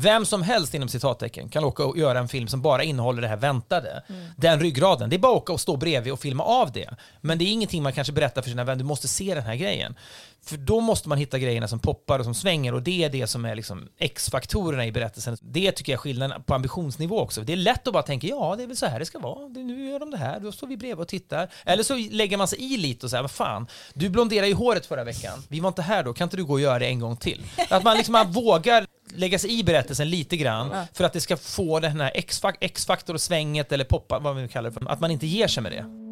Vem som helst inom citattecken kan åka och göra en film som bara innehåller det här väntade. Den ryggraden. Det är bara att åka och stå bredvid och filma av det. Men det är ingenting man kanske berättar för sina vänner. Du måste se den här grejen. För då måste man hitta grejerna som poppar och som svänger och det är det som är liksom X-faktorerna i berättelsen. Det tycker jag är skillnaden på ambitionsnivå också. Det är lätt att bara tänka ja, det är väl så här det ska vara. Nu gör de det här, då står vi bredvid och tittar. Eller så lägger man sig i lite och säger vad fan, du blonderade ju håret förra veckan. Vi var inte här då, kan inte du gå och göra det en gång till? Att man liksom man vågar lägga sig i berättelsen lite grann för att det ska få den här X-fak- X-faktor och svänget eller poppa, vad vi kallar det för. Att man inte ger sig med det.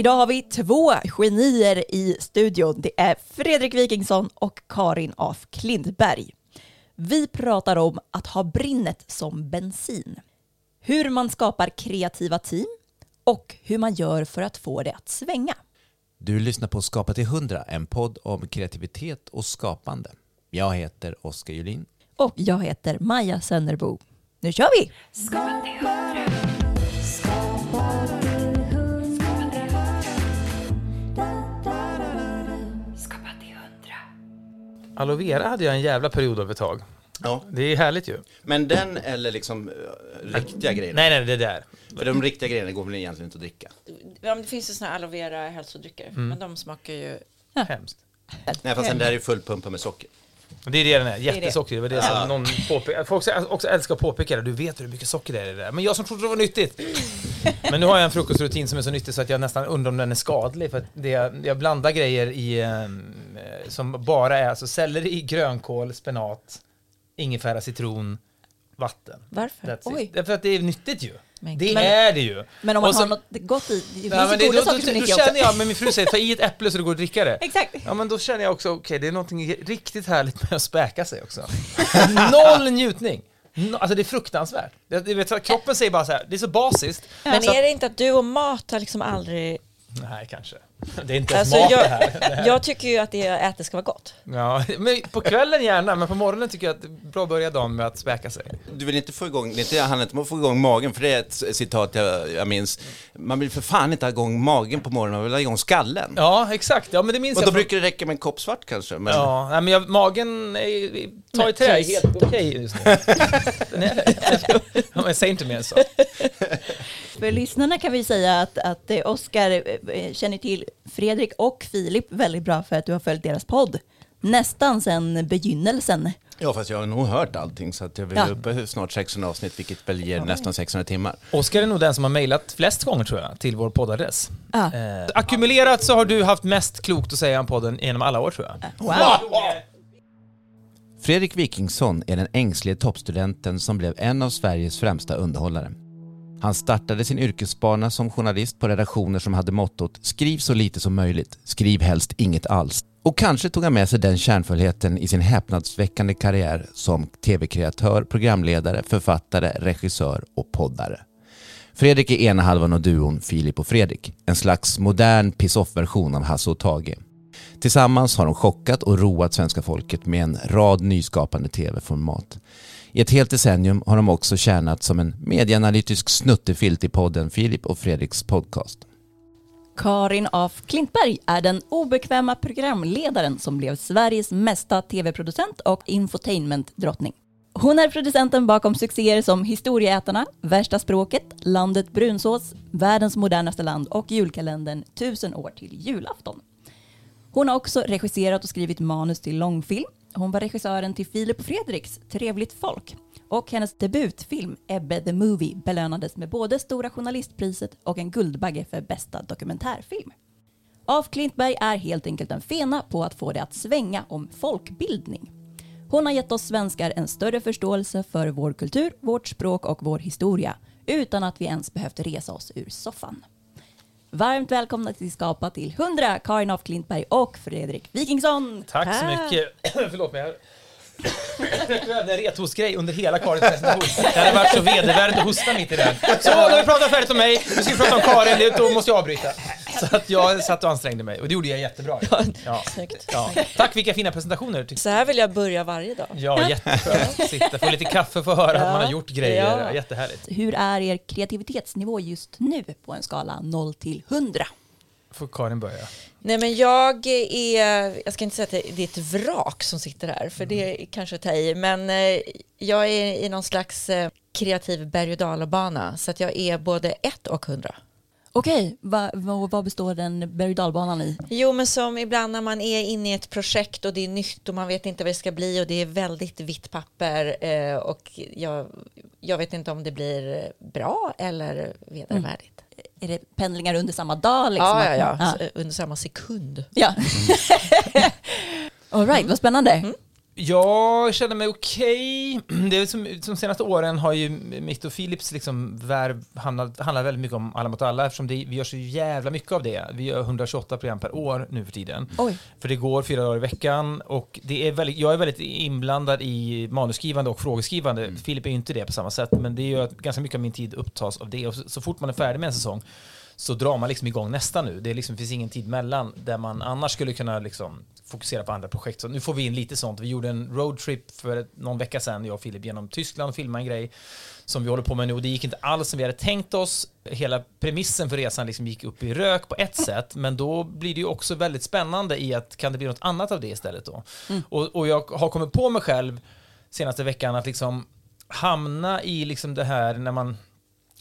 Idag har vi två genier i studion. Det är Fredrik Wikingsson och Karin af Klintberg. Vi pratar om att ha brinnet som bensin. Hur man skapar kreativa team och hur man gör för att få det att svänga. Du lyssnar på Skapa till 100, en podd om kreativitet och skapande. Jag heter Oskar Julin. Och jag heter Maja Sönnerbo. Nu kör vi! Aloe vera hade jag en jävla period av ett tag. Ja. Det är härligt ju. Men den eller liksom uh, riktiga grejer? Nej, nej, det där. För de riktiga grejerna går väl egentligen inte att dricka? Ja, men det finns ju såna här aloe vera hälsodrycker, men de smakar ju... Hemskt. Nej, fast den där är ju fullpumpad med socker. Det är det den är, det. jättesocker. Det var det som någon påpekade. Folk också älskar att påpeka det. Du vet hur mycket socker det är i det där. Men jag som trodde det var nyttigt. Men nu har jag en frukostrutin som är så nyttig så att jag nästan undrar om den är skadlig. För att det, jag blandar grejer i, eh, som bara är alltså selleri, grönkål, spenat, ingefära, citron, vatten. Varför? Oj. Därför att det är nyttigt ju. Men- det Men- är det ju. Men om man så- har något gott i, det finns Ja, ju goda då, saker då, som då nyttiga känner också. jag, men min fru säger ta i ett äpple så det går att dricka det. Exakt. Ja men då känner jag också, okej det är någonting riktigt härligt med att späka sig också. Noll njutning! No, alltså det är fruktansvärt. Jag, jag vet, kroppen säger bara så här, det är så basiskt. Men så, är det inte att du och mat har liksom aldrig... Nej kanske. Det är inte ens Alltså mat jag, det här. Jag tycker ju att det jag äter ska vara gott. Ja, men på kvällen gärna, men på morgonen tycker jag att det är bra att börja dagen med att späka sig. Du vill inte få igång, det handlar inte om att få igång magen, för det är ett citat jag, jag minns. Man vill för fan inte ha igång magen på morgonen, man vill ha igång skallen. Ja, exakt. Ja, men det minns Och jag. då från- brukar det räcka med en kopp svart kanske. Men... Ja, nej, men jag, magen är, tar i trä är helt okej just nu. Den är det. Ja, men säg inte mer än så. För lyssnarna kan vi säga att, att eh, Oskar eh, känner till Fredrik och Filip väldigt bra för att du har följt deras podd. Nästan sedan begynnelsen. Ja, fast jag har nog hört allting, så att jag är Ja. uppe snart 600 avsnitt, vilket väl ger nästan 600 timmar. Oskar är nog den som har mejlat flest gånger tror jag, till vår poddadress. Ja. Eh, ackumulerat så har du haft mest klokt att säga om podden genom alla år tror jag. Wow! Fredrik Wikingsson är den ängslige toppstudenten som blev en av Sveriges främsta underhållare. Han startade sin yrkesbana som journalist på redaktioner som hade mottot “Skriv så lite som möjligt, skriv helst inget alls”. Och kanske tog han med sig den kärnfullheten i sin häpnadsväckande karriär som tv-kreatör, programledare, författare, regissör och poddare. Fredrik är ena halvan av duon Filip och Fredrik, en slags modern piss-off-version av Hasse och Tage. Tillsammans har de chockat och roat svenska folket med en rad nyskapande tv-format. I ett helt decennium har de också tjänat som en medieanalytisk snuttefilt i podden Filip och Fredriks podcast. Karin af Klintberg är den obekväma programledaren som blev Sveriges mesta tv-producent och infotainmentdrottning. Hon är producenten bakom succéer som Historieätarna, Värsta språket, Landet brunsås, Världens modernaste land och julkalendern Tusen år till julafton. Hon har också regisserat och skrivit manus till långfilm. Hon var regissören till Filip och Fredriks Trevligt folk. Och hennes debutfilm Ebbe the Movie belönades med både Stora Journalistpriset och en Guldbagge för bästa dokumentärfilm. Af Klintberg är helt enkelt en fena på att få det att svänga om folkbildning. Hon har gett oss svenskar en större förståelse för vår kultur, vårt språk och vår historia utan att vi ens behövt resa oss ur soffan. Varmt välkomna till Skapa till 100, Karin af Klintberg och Fredrik Wikingsson. Tack så mycket. Förlåt mig. Jag en rethostgrej under hela Karins presentation. Det hade varit så vedervärdigt att hosta mitt i den. Så, nu har vi pratat färdigt om mig, nu ska vi prata om Karin, då måste jag avbryta. Så att jag satt och ansträngde mig och det gjorde jag jättebra. Ja. Snyggt. Ja. Tack, vilka fina presentationer. Så här vill jag börja varje dag. Ja, jätteskönt. Sitta, få lite kaffe, få höra att man har gjort grejer. Ja. Jättehärligt. Hur är er kreativitetsnivå just nu på en skala 0 till 100? Får Karin börja? Nej men jag är, jag ska inte säga att det är ett vrak som sitter här, för det är kanske att ta i, men eh, jag är i någon slags eh, kreativ berg och dalbana, så att jag är både ett och hundra. Okej, va, va, vad består den berg dalbanan i? Jo, men som ibland när man är inne i ett projekt och det är nytt och man vet inte vad det ska bli och det är väldigt vitt papper eh, och jag, jag vet inte om det blir bra eller vedervärdigt. Är det pendlingar under samma dag? Liksom? Ja, ja, ja, ja. Under samma sekund. ja. All right, vad spännande. Jag känner mig okej. Det är som, de senaste åren har ju mitt och Philips liksom värv handlat, handlat väldigt mycket om Alla mot alla eftersom det, vi gör så jävla mycket av det. Vi gör 128 program per år nu för tiden. Oj. För det går fyra dagar i veckan och det är väldigt, jag är väldigt inblandad i manusskrivande och frågeskrivande. Filip är ju inte det på samma sätt, men det gör att ganska mycket av min tid upptas av det. Och så, så fort man är färdig med en säsong så drar man liksom igång nästa nu. Det liksom, finns ingen tid mellan där man annars skulle kunna liksom fokusera på andra projekt. Så nu får vi in lite sånt. Vi gjorde en roadtrip för någon vecka sedan, jag och Filip, genom Tyskland och filmade en grej som vi håller på med nu och det gick inte alls som vi hade tänkt oss. Hela premissen för resan liksom gick upp i rök på ett sätt, men då blir det ju också väldigt spännande i att kan det bli något annat av det istället då? Och, och jag har kommit på mig själv senaste veckan att liksom hamna i liksom det här när man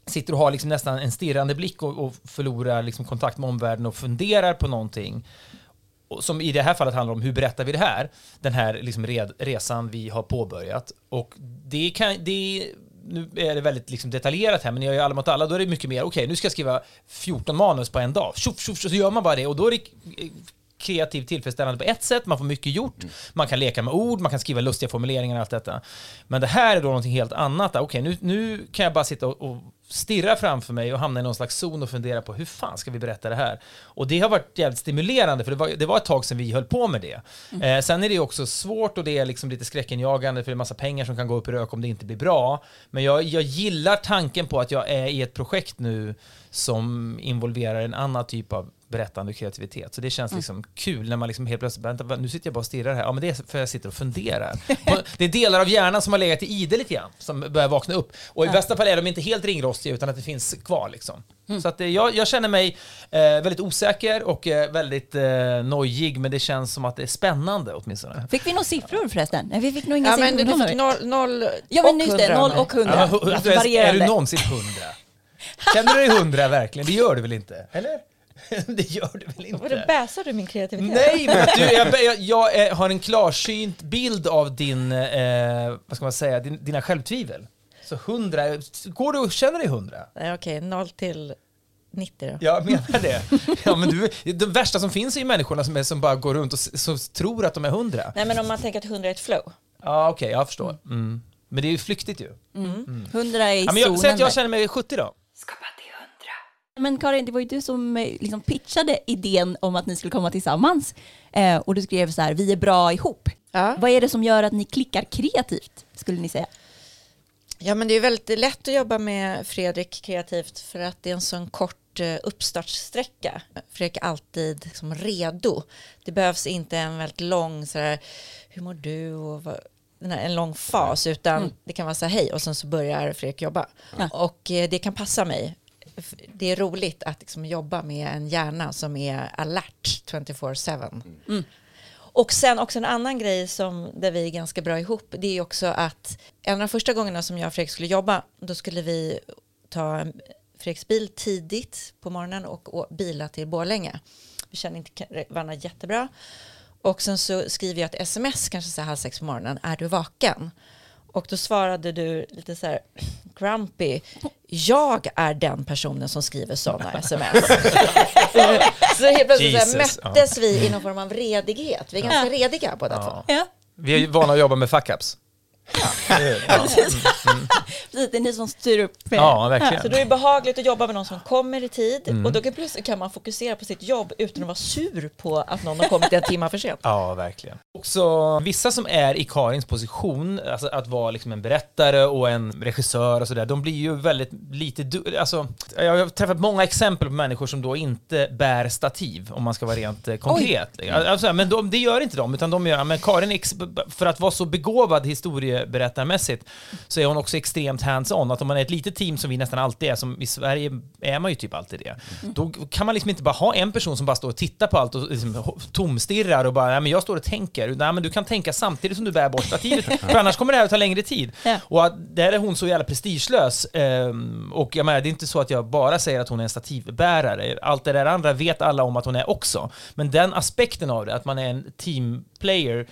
sitter och har liksom nästan en stirrande blick och, och förlorar liksom kontakt med omvärlden och funderar på någonting. Och som i det här fallet handlar om hur berättar vi det här? Den här liksom red, resan vi har påbörjat. Och det kan, det, nu är det väldigt liksom detaljerat här, men jag gör alla mot alla, då är det mycket mer, okej, okay, nu ska jag skriva 14 manus på en dag. Tjoff, tjoff, så gör man bara det och då är det kreativt tillfredsställande på ett sätt, man får mycket gjort, man kan leka med ord, man kan skriva lustiga formuleringar och allt detta. Men det här är då någonting helt annat. Okej, nu, nu kan jag bara sitta och, och stirra framför mig och hamna i någon slags zon och fundera på hur fan ska vi berätta det här? Och det har varit jävligt stimulerande, för det var, det var ett tag sedan vi höll på med det. Eh, sen är det också svårt och det är liksom lite skräckenjagande, för det är massa pengar som kan gå upp i rök om det inte blir bra. Men jag, jag gillar tanken på att jag är i ett projekt nu som involverar en annan typ av berättande och kreativitet. Så det känns liksom kul när man liksom helt plötsligt, vänta, nu sitter jag bara och stirrar här. Ja, men det är för att jag sitter och funderar. Det är delar av hjärnan som har legat i ide lite grann, som börjar vakna upp. Och i bästa fall är de inte helt ringrostiga, utan att det finns kvar liksom. Så att eh, jag, jag känner mig eh, väldigt osäker och eh, väldigt eh, nojig, men det känns som att det är spännande åtminstone. Fick vi några siffror förresten? Nej, vi fick nog inga Ja, siffror. men er. noll, noll Ja, men just det, hundra 0 av mig. och 100. Ja, Alltså, är, du någonsin hundra? Känner du dig hundra verkligen? Det gör du väl inte? Eller? det gör du väl Vadå, inte? bäsar du min kreativitet? Nej, men du, jag, jag, jag eh, har en klarsynt bild av din, eh, vad ska man säga, din, dina självtvivel. Så hundra, går du och känner dig hundra? Nej, Okej, noll till 90 då. Jag menar det. Ja, men du, de värsta som finns är ju människorna som, är, som bara går runt och som tror att de är hundra. Nej, men om man tänker att 100 är ett flow. Ja, okej, jag förstår. Mm. Men det är ju flyktigt ju. 100 är i Ja, men jag, zonen säg att jag känner mig 70 då. Men Karin, det var ju du som eh, liksom pitchade idén om att ni skulle komma tillsammans. Eh, och du skrev så här, vi är bra ihop. Ja. Vad är det som gör att ni klickar kreativt, skulle ni säga? Ja, men det är väldigt lätt att jobba med Fredrik kreativt för att det är en sån kort eh, uppstartssträcka. Fredrik är alltid liksom redo. Det behövs inte en väldigt lång så här, hur mår du och vad, en lång fas, utan det kan vara så här, hej och sen så börjar Fredrik jobba. Ja. Och eh, det kan passa mig. Det är roligt att liksom jobba med en hjärna som är alert 24-7. Och sen också en annan grej som där vi är ganska bra ihop, det är också att en av de första gångerna som jag och Fredrik skulle jobba, då skulle vi ta Fredriks bil tidigt på morgonen och bila till Borlänge. Vi känner inte varandra jättebra. Och sen så skriver jag ett sms kanske så här halv sex på morgonen, är du vaken? Och då svarade du lite så här grumpy, jag är den personen som skriver sådana sms. så helt plötsligt så här, Jesus, ja. möttes vi i någon form av redighet. Vi är ganska rediga båda två. Ja. Vi är vana att jobba med fuck-ups. Precis, det är ni som styr upp. eh, Ja, verkligen. Så då är det behagligt att jobba med någon som kommer i tid och då kan, plötsligt kan man fokusera på sitt jobb utan att vara sur på att någon har kommit en timme för sent. Ja, verkligen. Också vissa som är i Karins position, alltså att vara liksom en berättare och en regissör och sådär, de blir ju väldigt lite... Du- alltså, jag har träffat många exempel på människor som då inte bär stativ, om man ska vara rent eh, konkret. Alltså, men de, det gör inte de, utan de gör... Men Karin, för att vara så begåvad historieberättarmässigt, så är hon också extremt hands-on. Att om man är ett litet team som vi nästan alltid är, som i Sverige är man ju typ alltid det, då kan man liksom inte bara ha en person som bara står och tittar på allt och liksom tomstirrar och bara, nej men jag står och tänker. Nej men du kan tänka samtidigt som du bär bort stativet, för annars kommer det här att ta längre tid. Ja. Och att där är hon så jävla prestigelös. ehm, och jag menar, det är inte så att jag bara säger att hon är en stativbärare. Allt det där andra vet alla om att hon är också. Men den aspekten av det, att man är en teamplayer,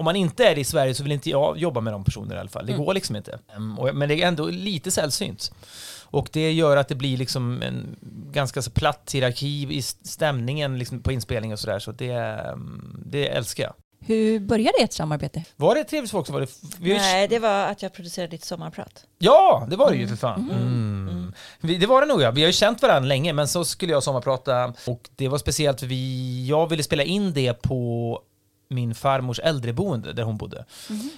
om man inte är det i Sverige så vill inte jag jobba med de personerna i alla fall. Det går liksom inte. Ehm, men det är ändå lite sällsynt. Och det gör att det blir liksom en ganska så platt hierarki i stämningen liksom på inspelning och sådär. Så det, ehm, det älskar jag. Hur började ert samarbete? Var det trevligt folk så var det... Vi Nej, det var att jag producerade ditt sommarprat. Ja, det var det ju för fan. Mm. Vi, det var det nog ja. Vi har ju känt varandra länge, men så skulle jag sommarprata och det var speciellt för vi, jag ville spela in det på min farmors äldreboende där hon bodde.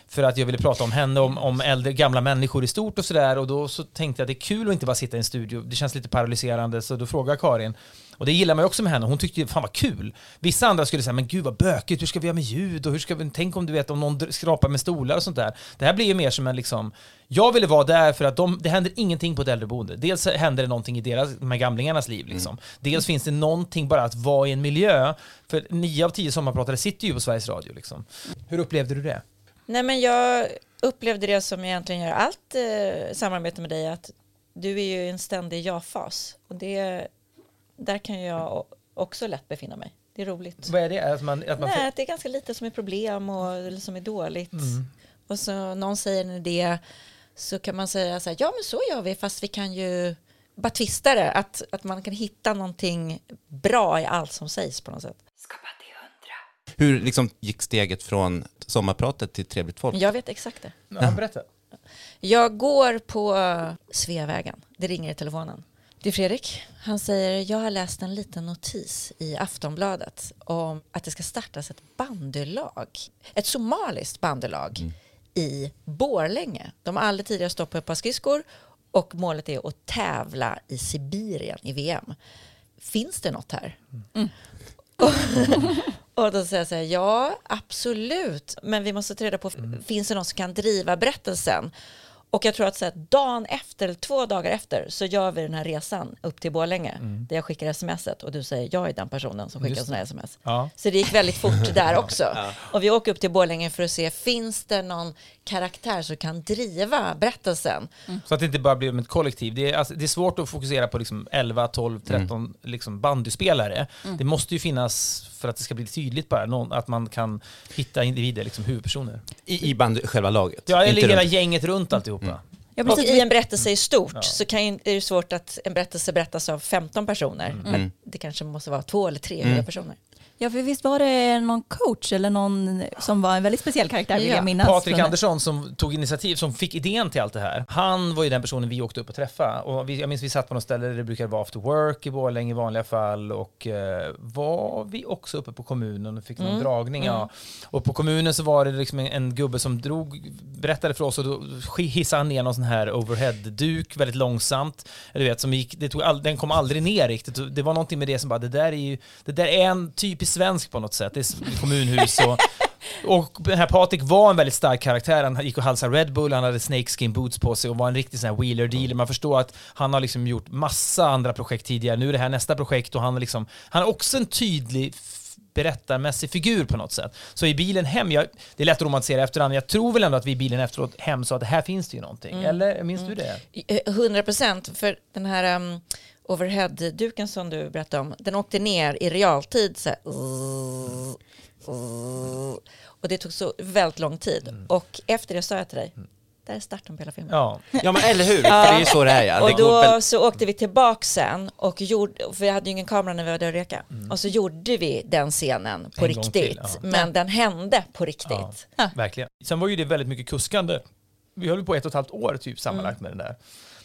För att jag ville prata om henne, om, om äldre, gamla människor i stort och sådär. Och då så tänkte jag att det är kul att inte bara sitta i en studio. Det känns lite paralyserande. Så då frågade Karin. Och det gillar man ju också med henne. Hon tyckte fan vad kul. Vissa andra skulle säga, men gud vad bökigt. Hur ska vi göra med ljud? Och hur ska vi, tänk om du vet om någon skrapar med stolar och sånt där. Det här blir ju mer som en liksom, jag ville vara där för att de, det händer ingenting på ett äldreboende. Dels händer det någonting i deras, de här gamlingarnas liv liksom. Dels finns det någonting bara att vara i en miljö. För nio av tio sommarpratare sitter ju på Sveriges Radio liksom. Hur upplevde du det? Nej, men jag upplevde det som egentligen gör allt eh, samarbete med dig, att du är ju i en ständig ja-fas. Och det, där kan jag också lätt befinna mig. Det är roligt. Vad är det? Att man, att man Nej, att det är ganska lite som är problem och eller som är dåligt. Och så någon säger en idé så kan man säga så här, ja men så gör vi, fast vi kan ju bara twista det, att, att man kan hitta någonting bra i allt som sägs på något sätt. Hur liksom gick steget från sommarpratet till trevligt folk? Jag vet exakt det. Ja, berätta. Jag går på Sveavägen. Det ringer i telefonen. Det är Fredrik. Han säger, jag har läst en liten notis i Aftonbladet om att det ska startas ett bandylag. Ett somaliskt bandylag i Borlänge. De har aldrig tidigare stått på ett par skridskor och målet är att tävla i Sibirien i VM. Finns det något här? Och då säger jag så här, ja absolut, men vi måste ta reda på, finns det någon som kan driva berättelsen? Och jag tror att så här, dagen efter, eller två dagar efter, så gör vi den här resan upp till Borlänge, där jag skickar smset och du säger, jag är den personen som skickar sådana här sms. Ja. Så det gick väldigt fort där också. Och vi åker upp till Borlänge för att se, finns det någon karaktär som kan driva berättelsen? Så att det inte bara blir ett kollektiv. Det är, alltså, det är svårt att fokusera på liksom 11, 12, 13 liksom bandyspelare. Det måste ju finnas, för att det ska bli tydligt bara, någon, att man kan hitta individer, liksom huvudpersoner. I, i band, själva laget? Ja, eller hela runt. gänget runt alltihopa. Ja, Och precis. i en berättelse i stort så kan ju, är det svårt att en berättelse berättas av 15 personer. Men det kanske måste vara två eller tre huvudpersoner. Ja, för visst var det någon coach eller någon som var en väldigt speciell karaktär vill Ja, jag minnas. Patrik från- Andersson som tog initiativ, som fick idén till allt det här. Han var ju den personen vi åkte upp och träffade. Och vi, jag minns vi satt på något ställe där det brukade vara after work i Borlänge i vanliga fall. Och eh, var vi också uppe på kommunen och fick någon dragning. Ja. Och på kommunen så var det liksom en, en gubbe som drog, berättade för oss och då hissade han ner någon sån här overhead-duk väldigt långsamt. Du vet, som gick, det tog all, den kom aldrig ner riktigt. Det var någonting med det som bara, det där är ju, det där är en typisk svensk på något sätt. Det är kommunhus och och den här Patrik var en väldigt stark karaktär. Han gick och halsade Red Bull, han hade snakeskin boots på sig och var en riktig sån här wheeler dealer. Man förstår att han har liksom gjort massa andra projekt tidigare. Nu är det här nästa projekt och han liksom, han är också en tydlig berättarmässig figur på något sätt. Så i bilen hem, jag, det är lätt att romantisera efterhand, jag tror väl ändå att vi i bilen efteråt hem sa att här finns det ju någonting. Eller minns du det? Eh, 100 procent, för den här um, overhead-duken som du berättade om, den åkte ner i realtid så här, och det tog så väldigt lång tid. Och efter det sa jag till dig, där är starten på hela filmen. Ja. Ja men eller hur, det är ju så det är ja. Det och då så åkte vi tillbaka sen och gjorde, för vi hade ju ingen kamera när vi var där och reka. Och så gjorde vi den scenen på En riktigt. till, ja. Men den hände på riktigt. Ja, verkligen. Sen var ju det väldigt mycket kuskande vi höll på ett och ett halvt år typ sammanlagt med den där.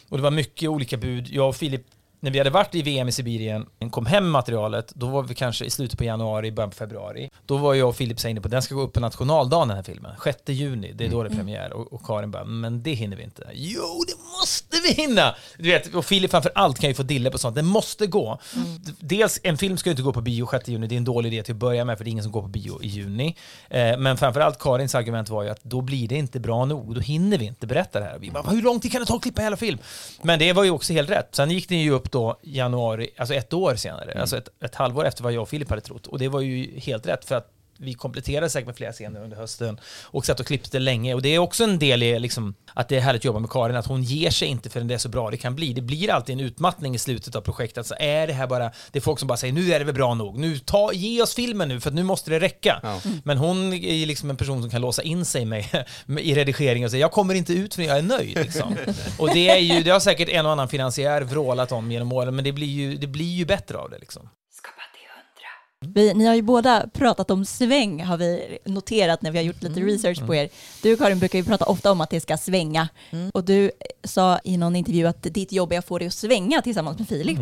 Och det var mycket olika bud. Jag och Filip när vi hade varit i VM i Sibirien, kom hem med materialet, då var vi kanske i slutet på januari, början på februari. Då var jag och Filip inne på den ska gå upp på nationaldagen den här filmen, 6 juni, det är då det är Mm. premiär. Och, och Karin bara, men det hinner vi inte. Jo, det måste vi hinna! Du vet, och Filip framför allt kan ju få dille på sånt, det måste gå. Mm. Dels, en film ska ju inte gå på bio 6 juni, det är en dålig idé till att börja med, för det är ingen som går på bio i juni. Eh, men framför allt Karins argument var ju att då blir det inte bra nog, då hinner vi inte berätta det här. Vi bara, hur lång tid kan det ta att klippa hela film? Men det var ju också helt rätt. Sen gick det ju upp då januari, alltså ett år senare, alltså ett, ett halvår efter vad jag och Filip hade trott. Och det var ju helt rätt, för att vi kompletterade säkert med flera scener under hösten och satt och klippte länge. Och det är också en del i liksom, att det är härligt att jobba med Karin, att hon ger sig inte förrän det är så bra det kan bli. Det blir alltid en utmattning i slutet av projektet. Så är det här bara, det är folk som bara säger nu är det väl bra nog, nu ta, ge oss filmen nu för att nu måste det räcka. Ja. Men hon är ju liksom en person som kan låsa in sig med, med, i redigering och säga jag kommer inte ut för jag är nöjd. Liksom. och det, är ju, det har säkert en och annan finansiär vrålat om genom åren, men det blir ju, det blir ju bättre av det. Liksom. Vi, ni har ju båda pratat om sväng, har vi noterat när vi har gjort lite research på er. Du Karin brukar ju prata ofta om att det ska svänga. Och du sa i någon intervju att ditt jobb är att få det att svänga tillsammans med Filip.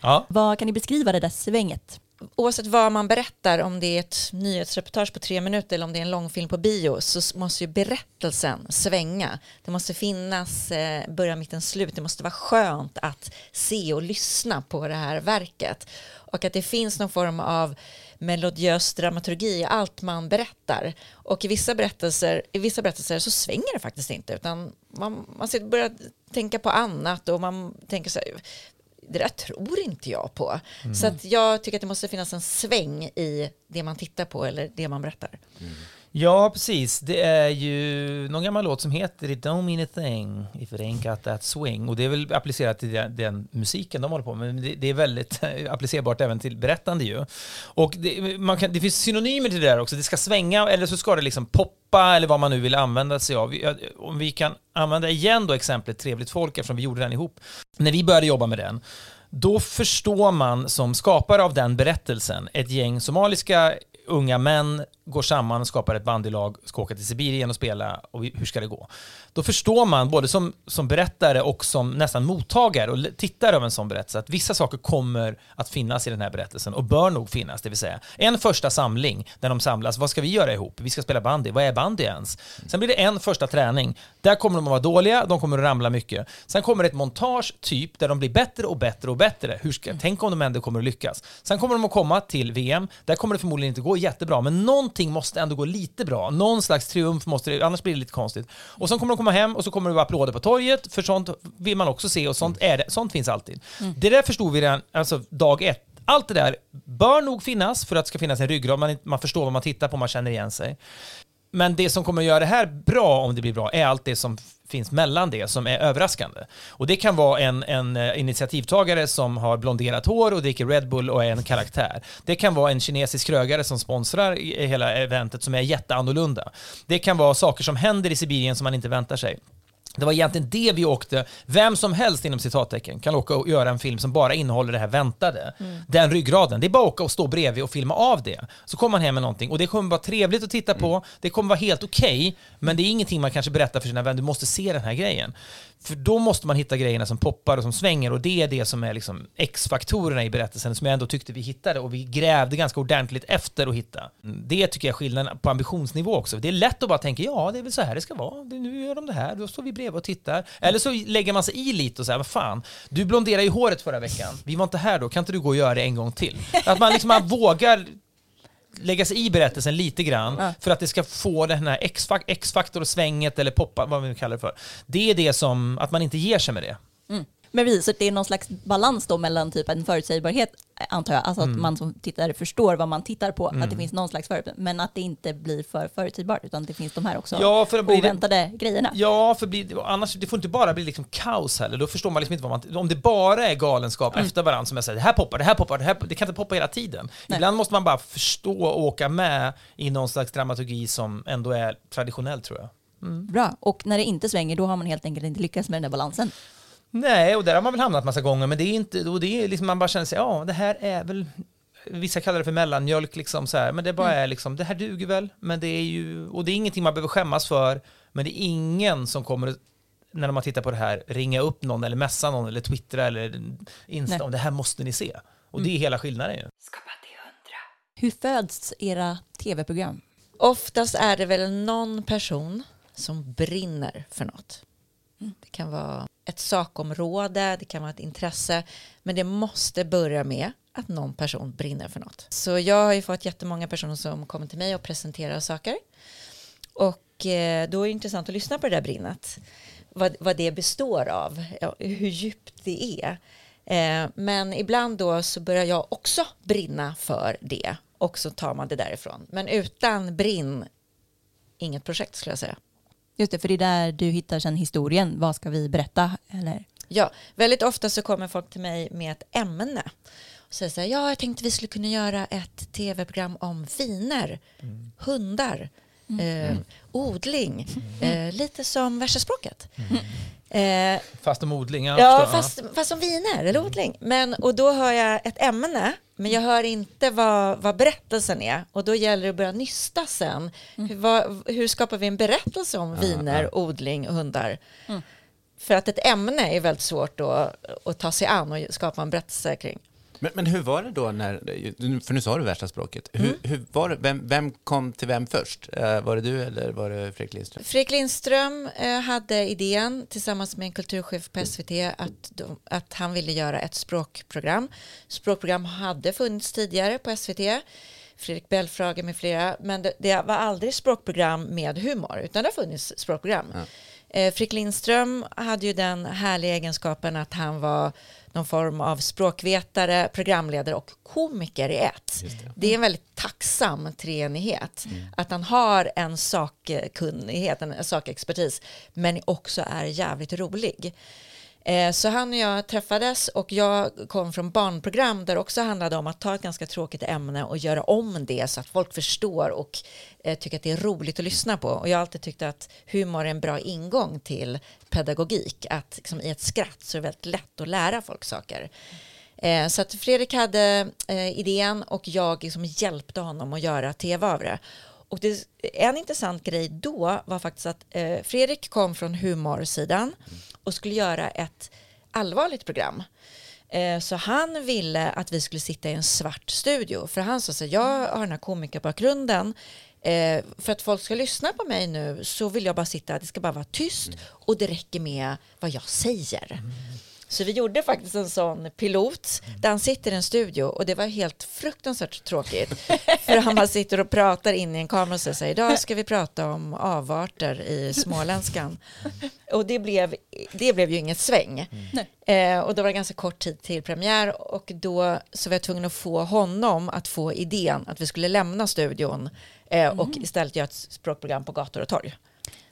Ja. Vad kan ni beskriva det där svänget? Oavsett vad man berättar, om det är ett nyhetsreportage på tre minuter eller om det är en långfilm på bio, så måste ju berättelsen svänga. Det måste finnas eh, början, mitten, slut. Det måste vara skönt att se och lyssna på det här verket. Och att det finns någon form av melodiös dramaturgi i allt man berättar. Och i vissa berättelser, i vissa berättelser så svänger det faktiskt inte, utan man, man börjar tänka på annat och man tänker så här, det där tror inte jag på. Så att jag tycker att det måste finnas en sväng i det man tittar på eller det man berättar. Ja, precis. Det är ju någon gammal låt som heter It don't mean a thing if it ain't got that swing. Och det är väl applicerat till den, den musiken de håller på med, men det, det är väldigt applicerbart även till berättande ju. Och det, man kan, det finns synonymer till det där också. Det ska svänga, eller så ska det liksom poppa, eller vad man nu vill använda sig av. Om vi kan använda igen då exemplet Trevligt folk, eftersom vi gjorde den ihop. När vi började jobba med den, då förstår man som skapare av den berättelsen ett gäng somaliska unga män går samman och skapar ett bandylag, ska åka till Sibirien och spela och hur ska det gå? Då förstår man både som, som berättare och som nästan mottagare och tittare av en sån berättelse att vissa saker kommer att finnas i den här berättelsen och bör nog finnas, det vill säga en första samling där de samlas, vad ska vi göra ihop? Vi ska spela bandy, vad är bandy ens? Sen blir det en första träning, där kommer de att vara dåliga, de kommer att ramla mycket. Sen kommer ett montage, typ, där de blir bättre och bättre och bättre. Hur ska, tänk om de ändå kommer att lyckas. Sen kommer de att komma till VM, där kommer det förmodligen inte gå jättebra, men någonting måste ändå gå lite bra. Någon slags triumf måste det, annars blir det lite konstigt. Och sen kommer de komma hem och så kommer det vara applåder på torget, för sånt vill man också se och sånt, är det, sånt finns alltid. Det där förstod vi redan, alltså dag ett. Allt det där bör nog finnas för att det ska finnas en ryggrad, man, man förstår vad man tittar på, man känner igen sig. Men det som kommer att göra det här bra, om det blir bra, är allt det som finns mellan det som är överraskande. Och det kan vara en, en eh, initiativtagare som har blonderat hår och dricker Red Bull och är en karaktär. Det kan vara en kinesisk krögare som sponsrar hela eventet som är jätteannorlunda. Det kan vara saker som händer i Sibirien som man inte väntar sig. Det var egentligen det vi åkte, vem som helst inom citattecken kan åka och göra en film som bara innehåller det här väntade. Den ryggraden, det är bara att åka och stå bredvid och filma av det. Så kommer man hem med någonting och det kommer vara trevligt att titta på, det kommer vara helt okej, men det är ingenting man kanske berättar för sina vänner, du måste se den här grejen. För då måste man hitta grejerna som poppar och som svänger och det är det som är liksom X-faktorerna i berättelsen som jag ändå tyckte vi hittade och vi grävde ganska ordentligt efter att hitta. Det tycker jag är skillnaden på ambitionsnivå också. Det är lätt att bara tänka ja, det är väl så här det ska vara. Nu gör de det här, då står vi bredvid och tittar. Eller så lägger man sig i lite och säger vad fan, du blonderade ju håret förra veckan. Vi var inte här då, kan inte du gå och göra det en gång till? Att man liksom man vågar lägga sig i berättelsen lite grann Ja. för att det ska få den här X-fak- X-faktor och svänget eller poppa, vad vi nu kallar det för. Det är det som, att man inte ger sig med det. Men precis, så det är någon slags balans då mellan typ en förutsägbarhet, antar jag, alltså Mm. att man som tittare förstår vad man tittar på, att det finns någon slags förutsägbarhet, men att det inte blir för förutsägbart, utan det finns de här också Ja, för att blir det- oväntade grejerna. Ja, för blir, annars, det får inte bara bli liksom kaos heller. Då förstår man liksom inte vad man... Om det bara är galenskap efter varandra, som jag säger, det här poppar, det här poppar, det här det kan inte poppa hela tiden. Nej. Ibland måste man bara förstå och åka med i någon slags dramaturgi som ändå är traditionell, tror jag. Bra, och när det inte svänger, då har man helt enkelt inte lyckats med den där balansen. Nej, och där har man väl hamnat massa gånger, men det är inte... Och det är liksom, man bara känner sig, ja, det här är väl... vissa kallar det för mellanmjölk, liksom så här, men det bara är liksom, det här duger väl, men det är ju, och det är ingenting man behöver skämmas för, men det är ingen som kommer, när man tittar på det här, ringa upp någon eller messa någon eller twittra eller insta Nej. om det här måste ni se. Och det är hela skillnaden ju. Hur föds era tv-program? Oftast är det väl någon person som brinner för något. Mm. Det kan vara ett sakområde, det kan vara ett intresse, men det måste börja med att någon person brinner för något. Så jag har ju fått jättemånga personer som kommer till mig och presenterar saker. Och eh, då är det intressant att lyssna på det där brinnet. Vad, vad det består av, hur djupt det är. Eh, men ibland då så börjar jag också brinna för det och så tar man det därifrån. Men utan brinn, inget projekt skulle jag säga. Just det, för det är där du hittar sen historien. Vad ska vi berätta? Eller? Ja, väldigt ofta så kommer folk till mig med ett ämne och säger så här, ja, jag tänkte vi skulle kunna göra ett tv-program om viner, hundar, eh, odling, eh, lite som värsta språket. Eh, Fast om odling, Ja, förstår. fast, fast som viner eller odling. Men, och då hör jag ett ämne, men jag hör inte vad, vad berättelsen är. Och då gäller det att börja nysta sen. Hur, vad, hur skapar vi en berättelse om viner, odling och hundar? För att ett ämne är väldigt svårt då, att ta sig an och skapa en berättelse kring. Men, men hur var det då när, för nu sa du värsta språket, hur, hur var det, vem, vem kom till vem först? Eh, var det du eller var det Fredrik Lindström? Fredrik Lindström eh, hade idén tillsammans med en kulturchef på SVT att, de, att han ville göra ett språkprogram. Språkprogram hade funnits tidigare på SVT. Fredrik Belfrage med flera, men det, det var aldrig språkprogram med humor, utan det har funnits språkprogram. Eh, Fredrik Lindström hade ju den härliga egenskapen att han var någon form av språkvetare, programledare och komiker i ett. Det. är en väldigt tacksam treenighet. Att han har en sakkunnighet, en sakexpertis, men också är jävligt rolig. Eh, Så han och jag träffades och jag kom från barnprogram där det också handlade om att ta ett ganska tråkigt ämne och göra om det så att folk förstår och eh, tycker att det är roligt att lyssna på. Och jag har alltid tyckt att humor är en bra ingång till pedagogik. Att liksom, i ett skratt så är det väldigt lätt att lära folk saker. Eh, Så att Fredrik hade eh, idén och jag liksom hjälpte honom att göra tv av det. Och det, en intressant grej då var faktiskt att eh, Fredrik kom från humorsidan och skulle göra ett allvarligt program. Eh, så han ville att vi skulle sitta i en svart studio. För han sa så här, jag har den här komikerbakgrunden. Eh, för att folk ska lyssna på mig nu så vill jag bara sitta, det ska bara vara tyst och det räcker med vad jag säger. Så vi gjorde faktiskt en sån pilot där han sitter i en studio och det var helt fruktansvärt tråkigt. För han bara sitter och pratar in i en kamera och säger idag ska vi prata om avarter i småländskan. Och det blev, det blev ju inget sväng. Eh, och då var det ganska kort tid till premiär och då så var jag tvungen att få honom att få idén att vi skulle lämna studion eh, och istället göra ett språkprogram på gator och torg.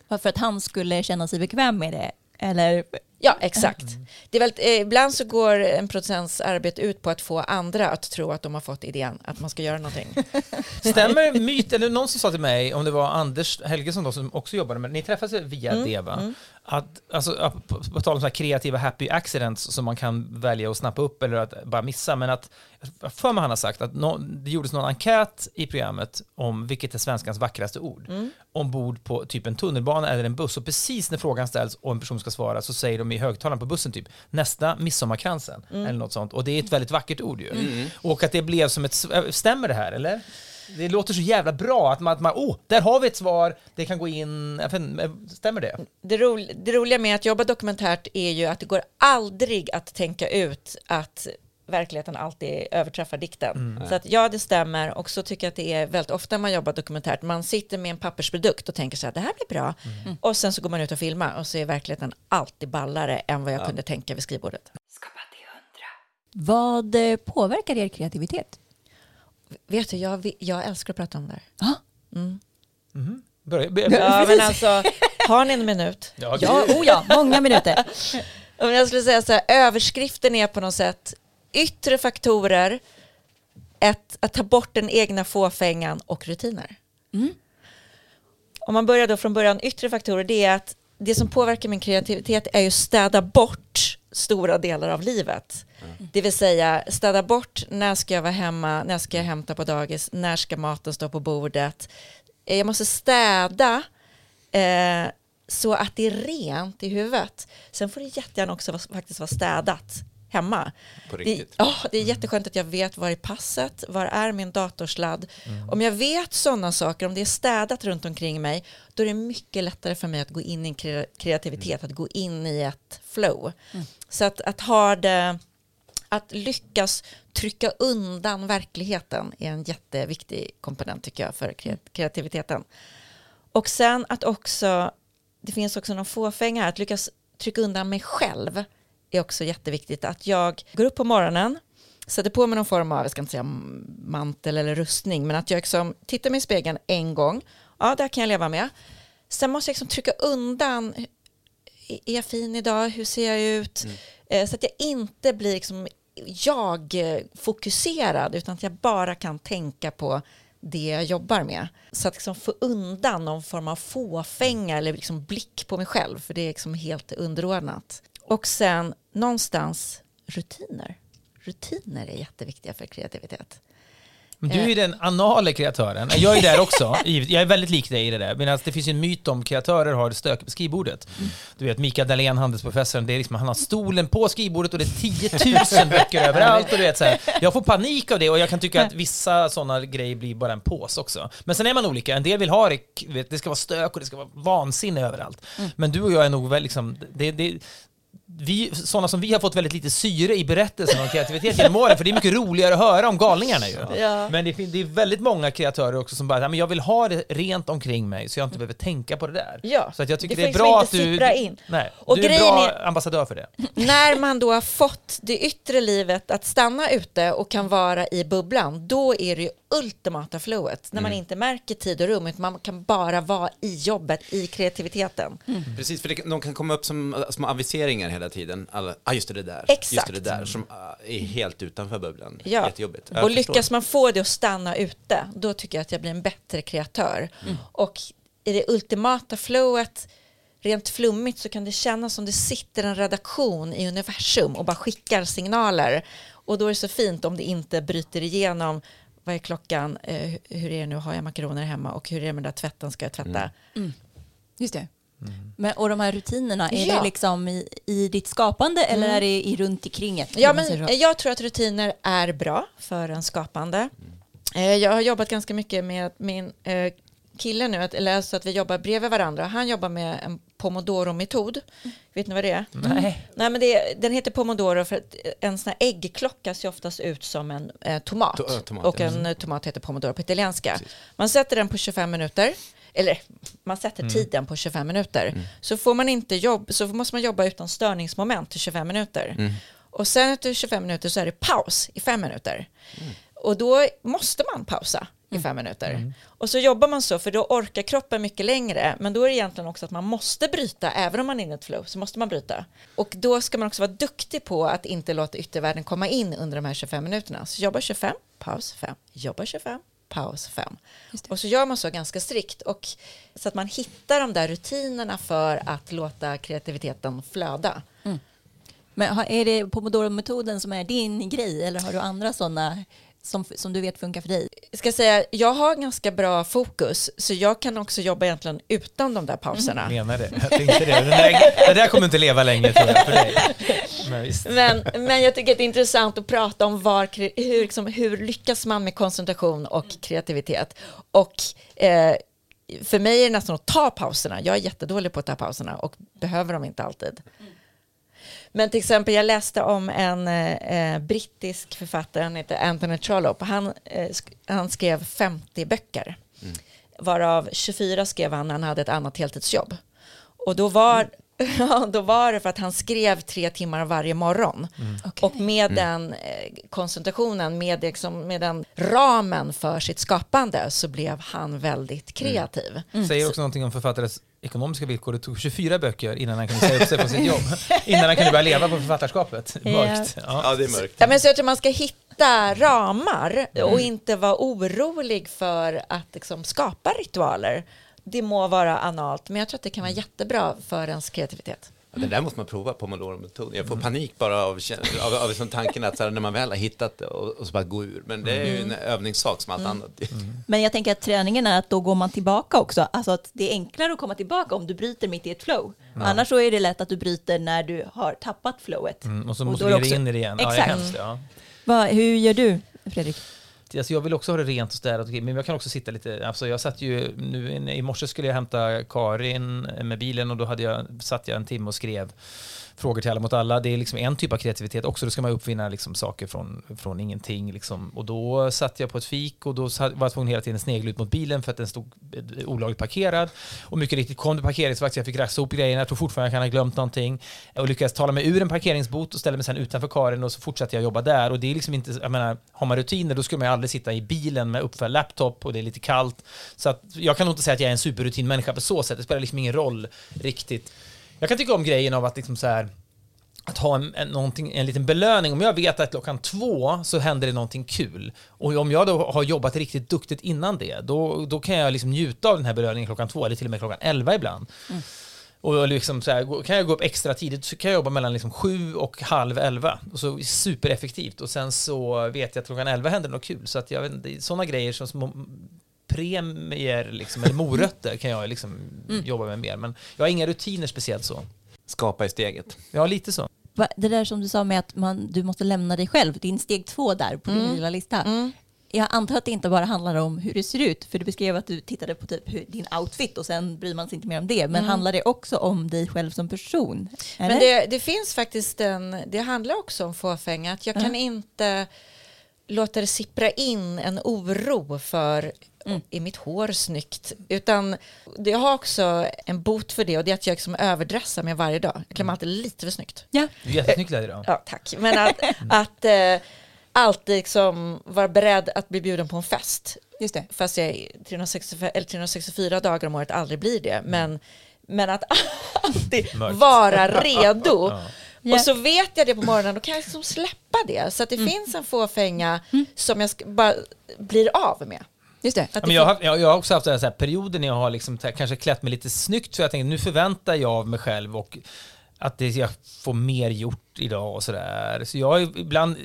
För att han skulle känna sig bekväm med det? Eller? Ja, exakt. Det är väl, eh, ibland så går en producents arbete ut på att få andra att tro att de har fått idén att man ska göra någonting. Stämmer myt, eller någon som sa till mig, om det var Anders Helgesson då, som också jobbade med ni träffades via Mm, Deva, att, alltså, på, på tal om så här kreativa happy accidents som man kan välja att snappa upp eller att bara missa, men att, för mig han har sagt att nå- det gjordes någon enkät i programmet om vilket är svenskans vackraste ord, Mm. ombord på typ en tunnelbana eller en buss, och precis när frågan ställs och en person ska svara så säger de i högtalaren på bussen typ nästa midsommarkransen Mm. eller något sånt, och det är ett väldigt vackert ord ju. Och att det blev som ett, stämmer det här eller? Det låter så jävla bra att man, att man oh, där har vi ett svar, det kan gå in, inte, stämmer det? Det, ro, det roliga med att jobba dokumentärt är ju att det går aldrig att tänka ut att verkligheten alltid överträffar dikten. Så att ja, det stämmer och så tycker jag att det är väldigt ofta man jobbar dokumentärt. Man sitter med en pappersprodukt och tänker så här, det här blir bra. Och sen så går man ut och filmar och så är verkligheten alltid ballare än vad jag kunde tänka vid skrivbordet. Vad eh, påverkar er kreativitet? Vet du, jag, jag älskar att prata om det här. Börja, börja, Ja, men alltså, har ni en minut? ja, Ja, oh ja, många minuter. Om jag skulle säga så här, överskriften är på något sätt yttre faktorer, ett, att ta bort den egna fåfängan och rutiner. Om man börjar då från början, yttre faktorer, det är att det som påverkar min kreativitet är ju att städa bort stora delar av livet. Det vill säga städa bort, när ska jag vara hemma, när ska jag hämta på dagis, när ska maten stå på bordet. Eh, Jag måste städa eh, så att det är rent i huvudet. Sen får det jättegärna också vara, faktiskt vara städat hemma. På Det, riktigt. ja, det är jätteskönt att jag vet var är passet, var är min datorsladd. Mm. Om jag vet sådana saker, om det är städat runt omkring mig, då är det mycket lättare för mig att gå in i en kre- kreativitet, Mm. att gå in i ett flow. Så att, att ha det, att lyckas trycka undan verkligheten är en jätteviktig komponent tycker jag för kre- kreativiteten. Och sen att också, det finns också någon fåfänga här, att lyckas trycka undan mig själv är också jätteviktigt. Att jag går upp på morgonen, sätter på mig någon form av, jag ska inte säga mantel eller rustning, men att jag liksom tittar mig i spegeln en gång, ja, det här kan jag leva med. Sen måste jag liksom trycka undan, är jag fin idag, hur ser jag ut? Eh, Så att jag inte blir liksom jag-fokuserad, utan att jag bara kan tänka på det jag jobbar med. Så att liksom få undan någon form av fåfänga eller liksom blick på mig själv, för det är liksom helt underordnat. Och sen någonstans rutiner. Rutiner är jätteviktiga för kreativitet. Du är ju den anale kreatören. Jag är där också. Jag är väldigt lik dig i det där. Medan det finns en myt om kreatörer har stök på skrivbordet. Du vet Mikael Dahlén, handelsprofessorn, det är liksom, han har stolen på skrivbordet och det är 10 000 böcker överallt. Och du vet, så här, jag får panik av det och jag kan tycka att vissa sådana grejer blir bara en påse också. Men sen är man olika. En del vill ha det, vet, det ska vara stök och det ska vara vansinne överallt. Men du och jag är nog väl liksom, det, det, vi, sådana som vi har fått väldigt lite syre i berättelsen om kreativitet genom åren, för det är mycket roligare att höra om galningarna ju. Ja. Men det, det är väldigt många kreatörer också som bara, "Ja, men jag vill ha det rent omkring mig så jag inte behöver tänka på det där. Ja, Så att jag tycker det det, är bra att du... in. Nej, Och du är grejen bra är- ambassadör för det. När man då har fått det yttre livet att stanna ute och kan vara i bubblan, då är det ju ultimata flowet. När man inte märker tid och rum, utan man kan bara vara i jobbet, i kreativiteten. Precis, för det, de kan komma upp som små aviseringar hela tiden. Alla, ah, just det, det där. Exakt. Just det, det där, som äh, är helt utanför bubblan. Ja. Jättejobbigt. Jag Och förstår. lyckas man få det att stanna ute, då tycker jag att jag blir en bättre kreatör. Och i det ultimata flowet, rent flummigt, så kan det kännas som det sitter en redaktion i universum och bara skickar signaler. Och då är det så fint om det inte bryter igenom vad är klockan, eh, hur är det nu, har jag makaroner hemma och hur är det med den där tvätten, ska jag tvätta? Just det. Men, och de här rutinerna, är Ja. det liksom i, i ditt skapande eller är det i runt omkring ett? Ja, men jag tror att rutiner är bra för en skapande. Eh, Jag har jobbat ganska mycket med min eh, kille nu, att- eller så att vi jobbar bredvid varandra. Han jobbar med en pomodoro-metod. Vet ni vad det är? Nej. Nej, men det, den heter pomodoro för att en sån här äggklocka ser oftast ut som en eh, tomat. To- äh, tomat, och en eh, tomat heter pomodoro på italienska. Man sätter den på 25 minuter. Eller man sätter tiden på 25 minuter. Så får man inte jobb, så måste man jobba utan störningsmoment till 25 minuter. Och sen efter 25 minuter så är det paus i 5 minuter. Och då måste man pausa i fem minuter. Och så jobbar man så, för då orkar kroppen mycket längre. Men då är det egentligen också att man måste bryta, även om man är inne i ett flow, så måste man bryta. Och då ska man också vara duktig på att inte låta yttervärlden komma in under de här 25 minuterna. Så jobba 25, paus 5, jobba 25, paus 5. Och så gör man så ganska strikt. Och så att man hittar de där rutinerna för att låta kreativiteten flöda. Men har- är det pomodoro-metoden som är din grej eller har du andra sådana som, som du vet funkar för dig? Jag ska säga, jag har ganska bra fokus, så jag kan också jobba egentligen utan de där pauserna. Menar det. Jag tänkte det. Den där, det där kommer inte leva länge tror jag för dig. Men. Men, men jag tycker att det är intressant att prata om var, hur, liksom, hur lyckas man med koncentration och kreativitet. Och eh, för mig är det nästan att ta pauserna. Jag är jättedålig på att ta pauserna och behöver dem inte alltid. Men till exempel, jag läste om en eh, brittisk författare, han heter Anthony Trollope. Han, eh, sk- han skrev 50 böcker, varav 24 skrev han när han hade ett annat heltidsjobb. Och då var, ja, då var det för att han skrev tre timmar varje morgon. Och med den eh, koncentrationen, med, liksom, med den ramen för sitt skapande så blev han väldigt kreativ. Säger också någonting om författares ekonomiska villkor. Det tog 24 böcker innan han kunde säga upp sig från sitt jobb. Innan han kunde börja leva på författarskapet. Mörkt. Ja. Ja, det är mörkt. Ja, men så jag tror man ska hitta ramar och inte vara orolig för att liksom, skapa ritualer. Det må vara analt, men jag tror att det kan vara jättebra för ens kreativitet. Ja, det där måste man prova, pomodoro-metoden. Jag får panik bara av, av, av liksom tanken att så här, när man väl har hittat det och, och så bara gå ur. Men det är ju en övningssak som allt annat. Men jag tänker att träningen är att då går man tillbaka också. Alltså att det är enklare att komma tillbaka om du bryter mitt i ett flow. Annars så är det lätt att du bryter när du har tappat flowet. Mm, och så måste det också- in i det igen. Ja, det är Exakt. hemskt, ja. Va, hur gör du, Fredrik? Alltså jag vill också ha det rent och städat, men jag kan också sitta lite, alltså jag satt ju, nu, i morse skulle jag hämta Karin eh, med bilen och då hade jag, satt jag en timme och skrev frågor till alla mot alla. Det är liksom en typ av kreativitet också, då ska man uppfinna liksom saker från, från ingenting. Liksom. Och då satt jag på ett fik och då var jag tvungen hela tiden snegla ut mot bilen för att den stod eh, olagligt parkerad. Och mycket riktigt kom det parkeringsvakt, så jag fick rassa ihop grejerna, jag tror fortfarande jag kan ha glömt någonting. Och lyckades tala mig ur en parkeringsbot och ställde mig sen utanför Karin och så fortsatte jag jobba där. Och det är liksom inte, jag menar, har man rutiner då skulle man ju aldrig sitta i bilen med uppfälld laptop och det är lite kallt. Så att jag kan nog inte säga att jag är en superrutinmänniska på så sätt, det spelar liksom ingen roll riktigt. Jag kan tycka om grejen av att liksom så här att ha en, en, en liten belöning. Om jag vet att klockan två så händer det någonting kul och om jag då har jobbat riktigt duktigt innan det, då, då kan jag liksom njuta av den här belöningen klockan två eller till och med klockan elva ibland. Och liksom så här, kan jag gå upp extra tidigt så kan jag jobba mellan liksom sju och halv elva. Och så supereffektivt. Och sen så vet jag att klockan elva händer något kul. Så att jag vet sådana grejer som små premier liksom, eller morötter kan jag liksom jobba med mer. Men jag har inga rutiner speciellt så. Skapa i steget. Ja, lite så. Det där som du sa med att man, du måste lämna dig själv, din steg två där på din lilla lista. Jag antar att det inte bara handlar om hur det ser ut, för du beskrev att du tittade på typ hur, din outfit och sen bryr man sig inte mer om det. Men handlar det också om dig själv som person? Eller? Men det, det finns faktiskt en, det handlar också om fåfänga, att jag kan inte låta det sippra in en oro för är mitt hår snyggt? Utan jag har också en bot för det och det är att jag liksom överdressar mig varje dag. Jag klär mig alltid lite för snyggt. Ja, Du är jättesnygg där idag. Ja, tack. Men att, att eh, alltid liksom vara beredd att bli bjuden på en fest. just det. Fast jag är 365, eller 364 dagar om året aldrig blir det. Men, men att alltid vara redo. Ja. Och så vet jag det på morgonen, då kan jag liksom släppa det. Så att det finns en fåfänga som jag bara blir av med. Just det. Men jag, har, jag, jag har också haft så här, så här perioder när jag har liksom, så kanske klätt mig lite snyggt för jag tänkte nu förväntar jag av mig själv och att det, jag får mer gjort idag och sådär. Så jag har ibland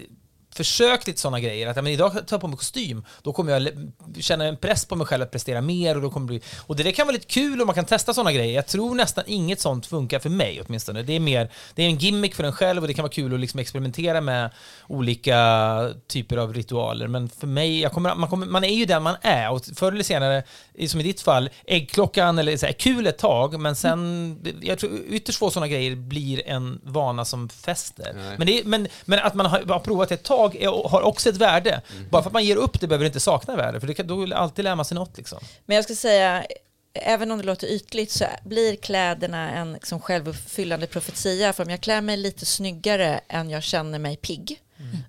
försökt lite sådana grejer. Att ja, men idag tar jag på mig kostym, då kommer jag känna en press på mig själv att prestera mer. Och, då kommer det bli, och det där kan vara lite kul och man kan testa sådana grejer. Jag tror nästan inget sånt funkar för mig åtminstone. Det är mer det är en gimmick för en själv och det kan vara kul att liksom experimentera med olika typer av ritualer. Men för mig, kommer, man, kommer, man är ju den man är och förr eller senare, som i ditt fall, äggklockan eller så här, kul ett tag, men sen, jag tror ytterst få sådana grejer blir en vana som fäster. Men, det men, men att man har, har provat ett tag är, har också ett värde. Bara för att man ger upp det behöver det inte sakna värde, för det kan, då alltid lär man sig något. Liksom. Men jag ska säga, även om det låter ytligt så blir kläderna en liksom självuppfyllande profetia. För om jag klär mig lite snyggare än jag känner mig pigg,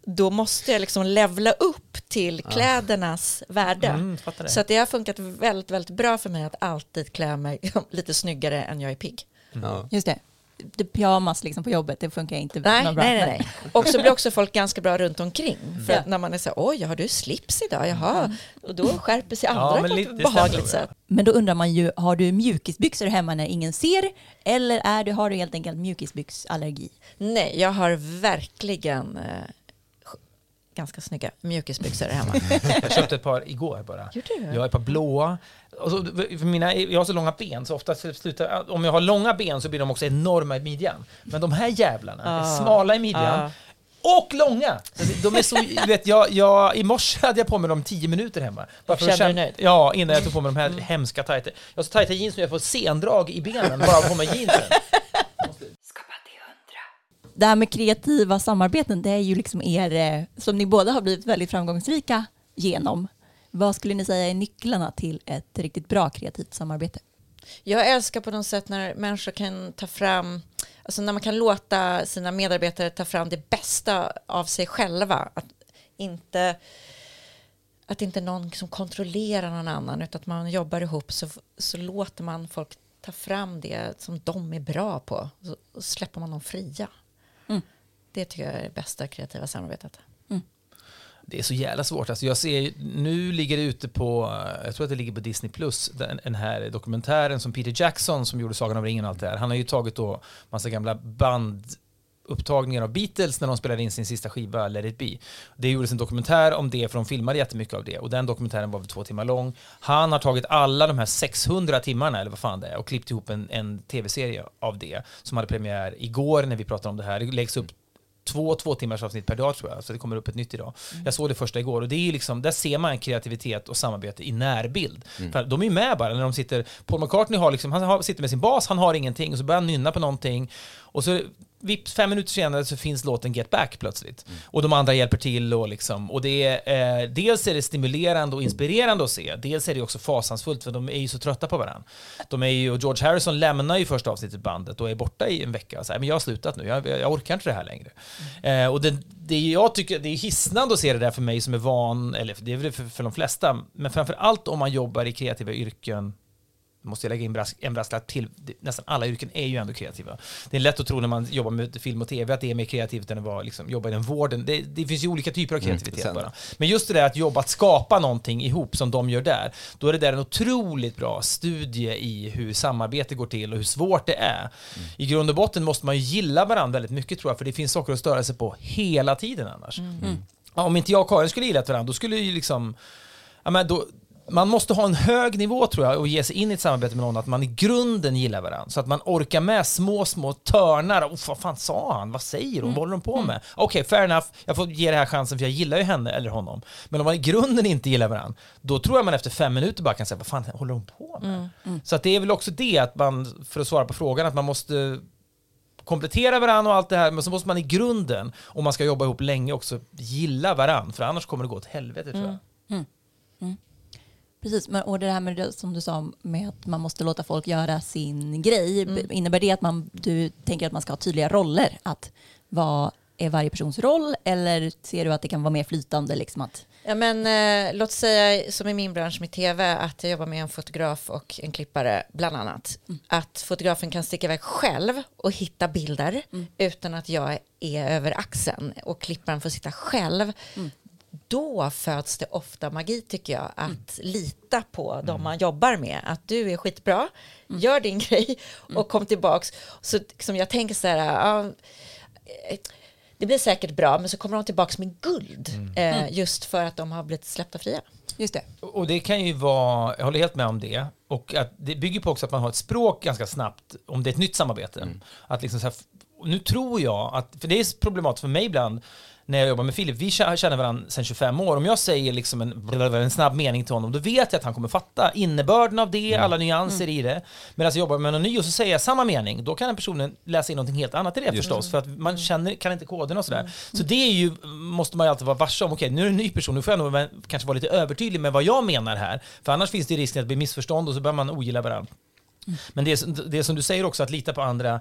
då måste jag liksom levla upp till klädernas värde. Mm. Så att det har funkat väldigt, väldigt bra för mig att alltid klä mig lite snyggare än jag är pigg. Ja. Just det. Det pyjamas liksom på jobbet, det funkar inte Nej, något bra. nej, nej, nej. Och så blir också folk ganska bra runt omkring. För Ja. att när man är så här, oj, har du slips idag? Jaha. Och då skärper sig andra men på ett behagligt sätt. Men då undrar man ju, har du mjukisbyxor hemma när ingen ser? Eller är du, har du helt enkelt mjukisbyxallergi? Nej, jag har verkligen eh, ganska snygga mjukisbyxor hemma. Jag köpte ett par igår bara. Gjorde du? Jag har ett par blåa. Och så, för mina, jag har så långa ben, så ofta slutar, om jag har långa ben så blir de också enorma i midjan. Men de här jävlarna är Ah. smala i midjan. Ah. Och långa! De är så, vet, jag, jag, I morse hade jag på mig dem 10 minuter hemma. Bara för dig känna- nöjd? Ja, innan jag tog på mig de här hemska tajta. Jag har så tajta jeans nu jag får sendrag i benen bara på mig jeansen. Det här med kreativa samarbeten, det är ju liksom er, eh, som ni båda har blivit väldigt framgångsrika genom. Vad skulle ni säga är nycklarna till ett riktigt bra kreativt samarbete? Jag älskar på något sätt när människor kan ta fram, alltså när man kan låta sina medarbetare ta fram det bästa av sig själva. Att inte, att inte någon liksom kontrollerar någon annan utan att man jobbar ihop så, så låter man folk ta fram det som de är bra på. Så släpper man dem fria. Mm. Det tycker jag är det bästa kreativa samarbetet. Det är så jävla svårt. Alltså jag ser, nu ligger det ute på, jag tror att det ligger på Disney Plus, den, den här dokumentären som Peter Jackson som gjorde Sagan om ringen och allt det här. Han har ju tagit då massa gamla band upptagningar av Beatles när de spelade in sin sista skiva, Let it be. Det gjordes en dokumentär om det, för de filmade jättemycket av det. Och den dokumentären var väl två timmar lång. Han har tagit alla de här 600 timmarna, eller vad fan det är, och klippt ihop en, en tv-serie av det, som hade premiär igår när vi pratade om det här. Det läggs upp två två timmars avsnitt per dag tror jag, så det kommer upp ett nytt idag. Mm. Jag såg det första igår och det är liksom, där ser man kreativitet och samarbete i närbild. Mm. För de är ju med bara när de sitter, Paul McCartney har liksom, han sitter med sin bas, han har ingenting och så börjar han nynna på någonting och så vips, fem minuter senare så finns låten Get Back plötsligt. Mm. Och de andra hjälper till och liksom, och det är, eh, dels är det stimulerande och inspirerande att se, dels är det också fasansfullt för de är ju så trötta på varandra. De är ju, och George Harrison lämnar ju första avsnittet bandet och är borta i en vecka. Så här, men jag har slutat nu, jag, jag orkar inte det här längre. Mm. Eh, och det, det jag tycker, det är hisnande att se det där för mig som är van, eller det är väl för, för de flesta, men framför allt om man jobbar i kreativa yrken måste jag lägga in en brasklapp till. Nästan alla yrken är ju ändå kreativa. Det är lätt att tro när man jobbar med film och tv att det är mer kreativt än att vara, liksom, jobba inom vården. Det, det finns ju olika typer av mm, kreativitet mm, bara. Men just det där att jobba, att skapa någonting ihop som de gör där, då är det där en otroligt bra studie i hur samarbete går till och hur svårt det är. Mm. I grund och botten måste man ju gilla varandra väldigt mycket tror jag, för det finns saker att störa sig på hela tiden annars. Mm. mm. Om inte jag och Karin skulle gilla varandra, då skulle ju liksom Ja, men då, man måste ha en hög nivå tror jag och ge sig in i ett samarbete med någon att man i grunden gillar varandra. Så att man orkar med små, små törnar. Oh, vad fan sa han? Vad säger hon? Mm. Vad håller de på med? Mm. Okej, okay, fair enough. Jag får ge det här chansen för jag gillar ju henne eller honom. Men om man i grunden inte gillar varandra, då tror jag man efter fem minuter bara kan säga vad fan håller hon på med? Mm. Mm. Så att det är väl också det att man, för att svara på frågan, att man måste komplettera varandra och allt det här, men så måste man i grunden, om man ska jobba ihop länge, också gilla varandra. För annars kommer det gå åt helvete tror jag. Precis, men, och det här med det, som du sa med att man måste låta folk göra sin grej. Mm. Innebär det att man, du tänker att man ska ha tydliga roller? Att vad är varje persons roll? Eller ser du att det kan vara mer flytande? Liksom att... Ja, men, eh, låt säga som i min bransch med tv att jag jobbar med en fotograf och en klippare bland annat. Mm. Att fotografen kan sticka iväg själv och hitta bilder mm. utan att jag är över axeln och klipparen får sitta själv. Mm då föds det ofta magi tycker jag, att mm. lita på mm. de man jobbar med. Att du är skitbra, mm. gör din grej och mm. kom tillbaks. Så som jag tänker så här, ja, eh, det blir säkert bra, men så kommer de tillbaks med guld mm. eh, mm. just för att de har blivit släppta fria. Just det. Och det kan ju vara, jag håller helt med om det, och att det bygger på också att man har ett språk ganska snabbt om det är ett nytt samarbete. Att liksom så här, nu tror jag att, för det är problematiskt för mig ibland, när jag jobbar med Filip, vi känner varandra sedan 25 år. Om jag säger liksom en, en snabb mening till honom, då vet jag att han kommer fatta innebörden av det, mm. alla nyanser mm. i det. Medan jag jobbar med någon ny och så säger jag samma mening, då kan den personen läsa in någonting helt annat i det Just förstås, för att man mm. känner, kan inte koden och sådär. Mm. Så det är ju, måste man ju alltid vara varse om, okej nu är det en ny person, nu får jag nog kanske vara lite övertydlig med vad jag menar här, för annars finns det risken att det blir missförstånd och så börjar man ogilla varandra. Mm. Men det, det som du säger också, att lita på andra,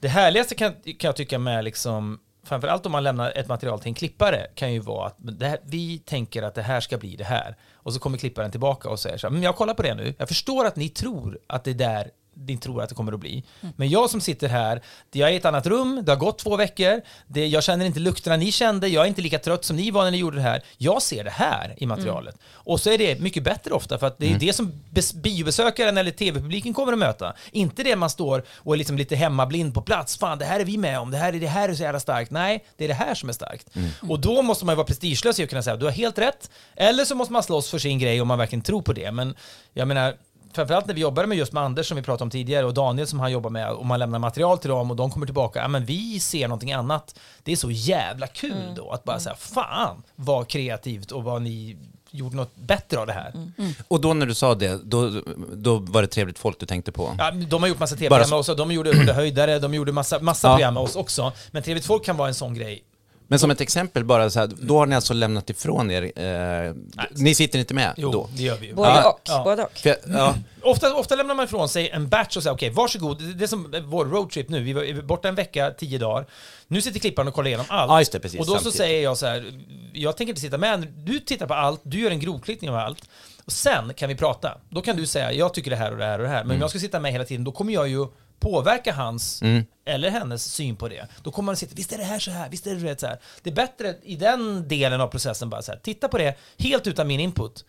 det härligaste kan, kan jag tycka med liksom framförallt om man lämnar ett material till en klippare, kan ju vara att här, vi tänker att det här ska bli det här. Och så kommer klipparen tillbaka och säger så här, men jag kollar på det nu, jag förstår att ni tror att det där ni tror att det kommer att bli. Mm. Men jag som sitter här, jag är i ett annat rum, det har gått två veckor, det, jag känner inte lukterna ni kände, jag är inte lika trött som ni var när ni gjorde det här. Jag ser det här i materialet. Mm. Och så är det mycket bättre ofta, för att det är mm. det som biobesökaren eller tv-publiken kommer att möta. Inte det man står och är liksom lite hemmablind på plats, fan det här är vi med om, det här är, det här är så jävla starkt. Nej, det är det här som är starkt. Mm. Och då måste man ju vara prestigelös i att kunna säga, du har helt rätt, eller så måste man slåss för sin grej om man verkligen tror på det. Men jag menar, framförallt när vi jobbade med just med Anders som vi pratade om tidigare och Daniel som han jobbar med och man lämnar material till dem och de kommer tillbaka, ja men vi ser någonting annat. Det är så jävla kul mm. då att bara mm. säga fan vad kreativt och vad ni gjorde något bättre av det här. Mm. Mm. Och då när du sa det, då, då var det trevligt folk du tänkte på? Ja, de har gjort massa tv-program med oss, de gjorde Under höjdare, de gjorde massa, massa ja. program med oss också. Men trevligt folk kan vara en sån grej men som ett exempel bara, så här, då har ni alltså lämnat ifrån er, eh, ni sitter inte med jo, då? det gör vi ju. Både ja. och. Ja. Både och. För, ja. ofta, ofta lämnar man ifrån sig en batch och säger okej, okay, varsågod, det är som vår roadtrip nu, vi var borta en vecka, tio dagar. Nu sitter klipparen och kollar igenom allt. Ja, det, precis, och då samtidigt. så säger jag så här, jag tänker inte sitta med, du tittar på allt, du gör en grovklippning av allt. Och sen kan vi prata. Då kan du säga, jag tycker det här och det här och det här. Men mm. om jag ska sitta med hela tiden, då kommer jag ju påverka hans Mm. eller hennes syn på det. Då kommer man att sitta, visst är det här så här, visst är det rätt så här. Det är bättre i den delen av processen bara så här, titta på det helt utan min input.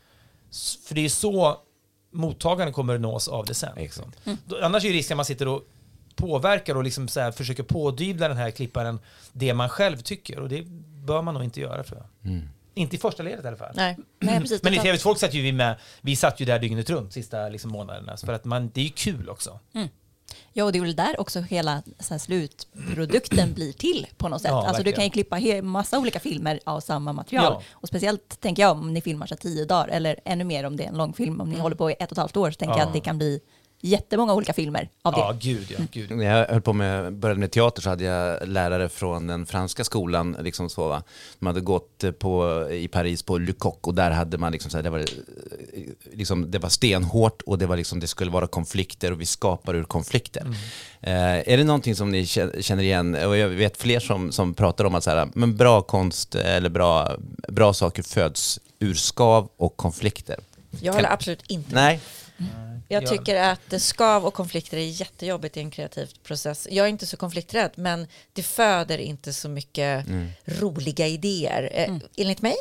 För det är så mottagaren kommer att nås av det sen. Exakt. Då, annars är ju risken att man sitter och påverkar och liksom så här försöker pådyvla den här klipparen det man själv tycker. Och det bör man nog inte göra tror jag. Mm. Inte i första ledet i alla fall. Nej. Nej, precis. Men i TV Folk satt ju vi med, vi satt ju där dygnet runt sista liksom, månaderna. För att man, det är ju kul också. Ja, och det är väl där också hela så slutprodukten blir till på något sätt. Ja, alltså, du kan ju klippa massa olika filmer av samma material. Ja. Och speciellt tänker jag om ni filmar så tio dagar, eller ännu mer om det är en långfilm, om ni håller på i ett och ett halvt år, så tänker Ja. jag att det kan bli jättemånga olika filmer av det. Ja, gud ja. Gud. När jag höll på med, började med teater så hade jag lärare från den franska skolan, liksom så va. De hade gått på, i Paris på Le Coq och där hade man liksom så här, det var, liksom, det var stenhårt och det var liksom, det skulle vara konflikter och vi skapar ur konflikter. Eh, är det någonting som ni kä- känner igen? Och jag vet fler som, som pratar om att så här, men bra konst eller bra, bra saker föds ur skav och konflikter. Jag håller absolut inte Nej, Jag Ja. tycker att skav och konflikter är jättejobbigt i en kreativ process. Jag är inte så konflikträdd, men det föder inte så mycket roliga idéer. Eh, Enligt mig.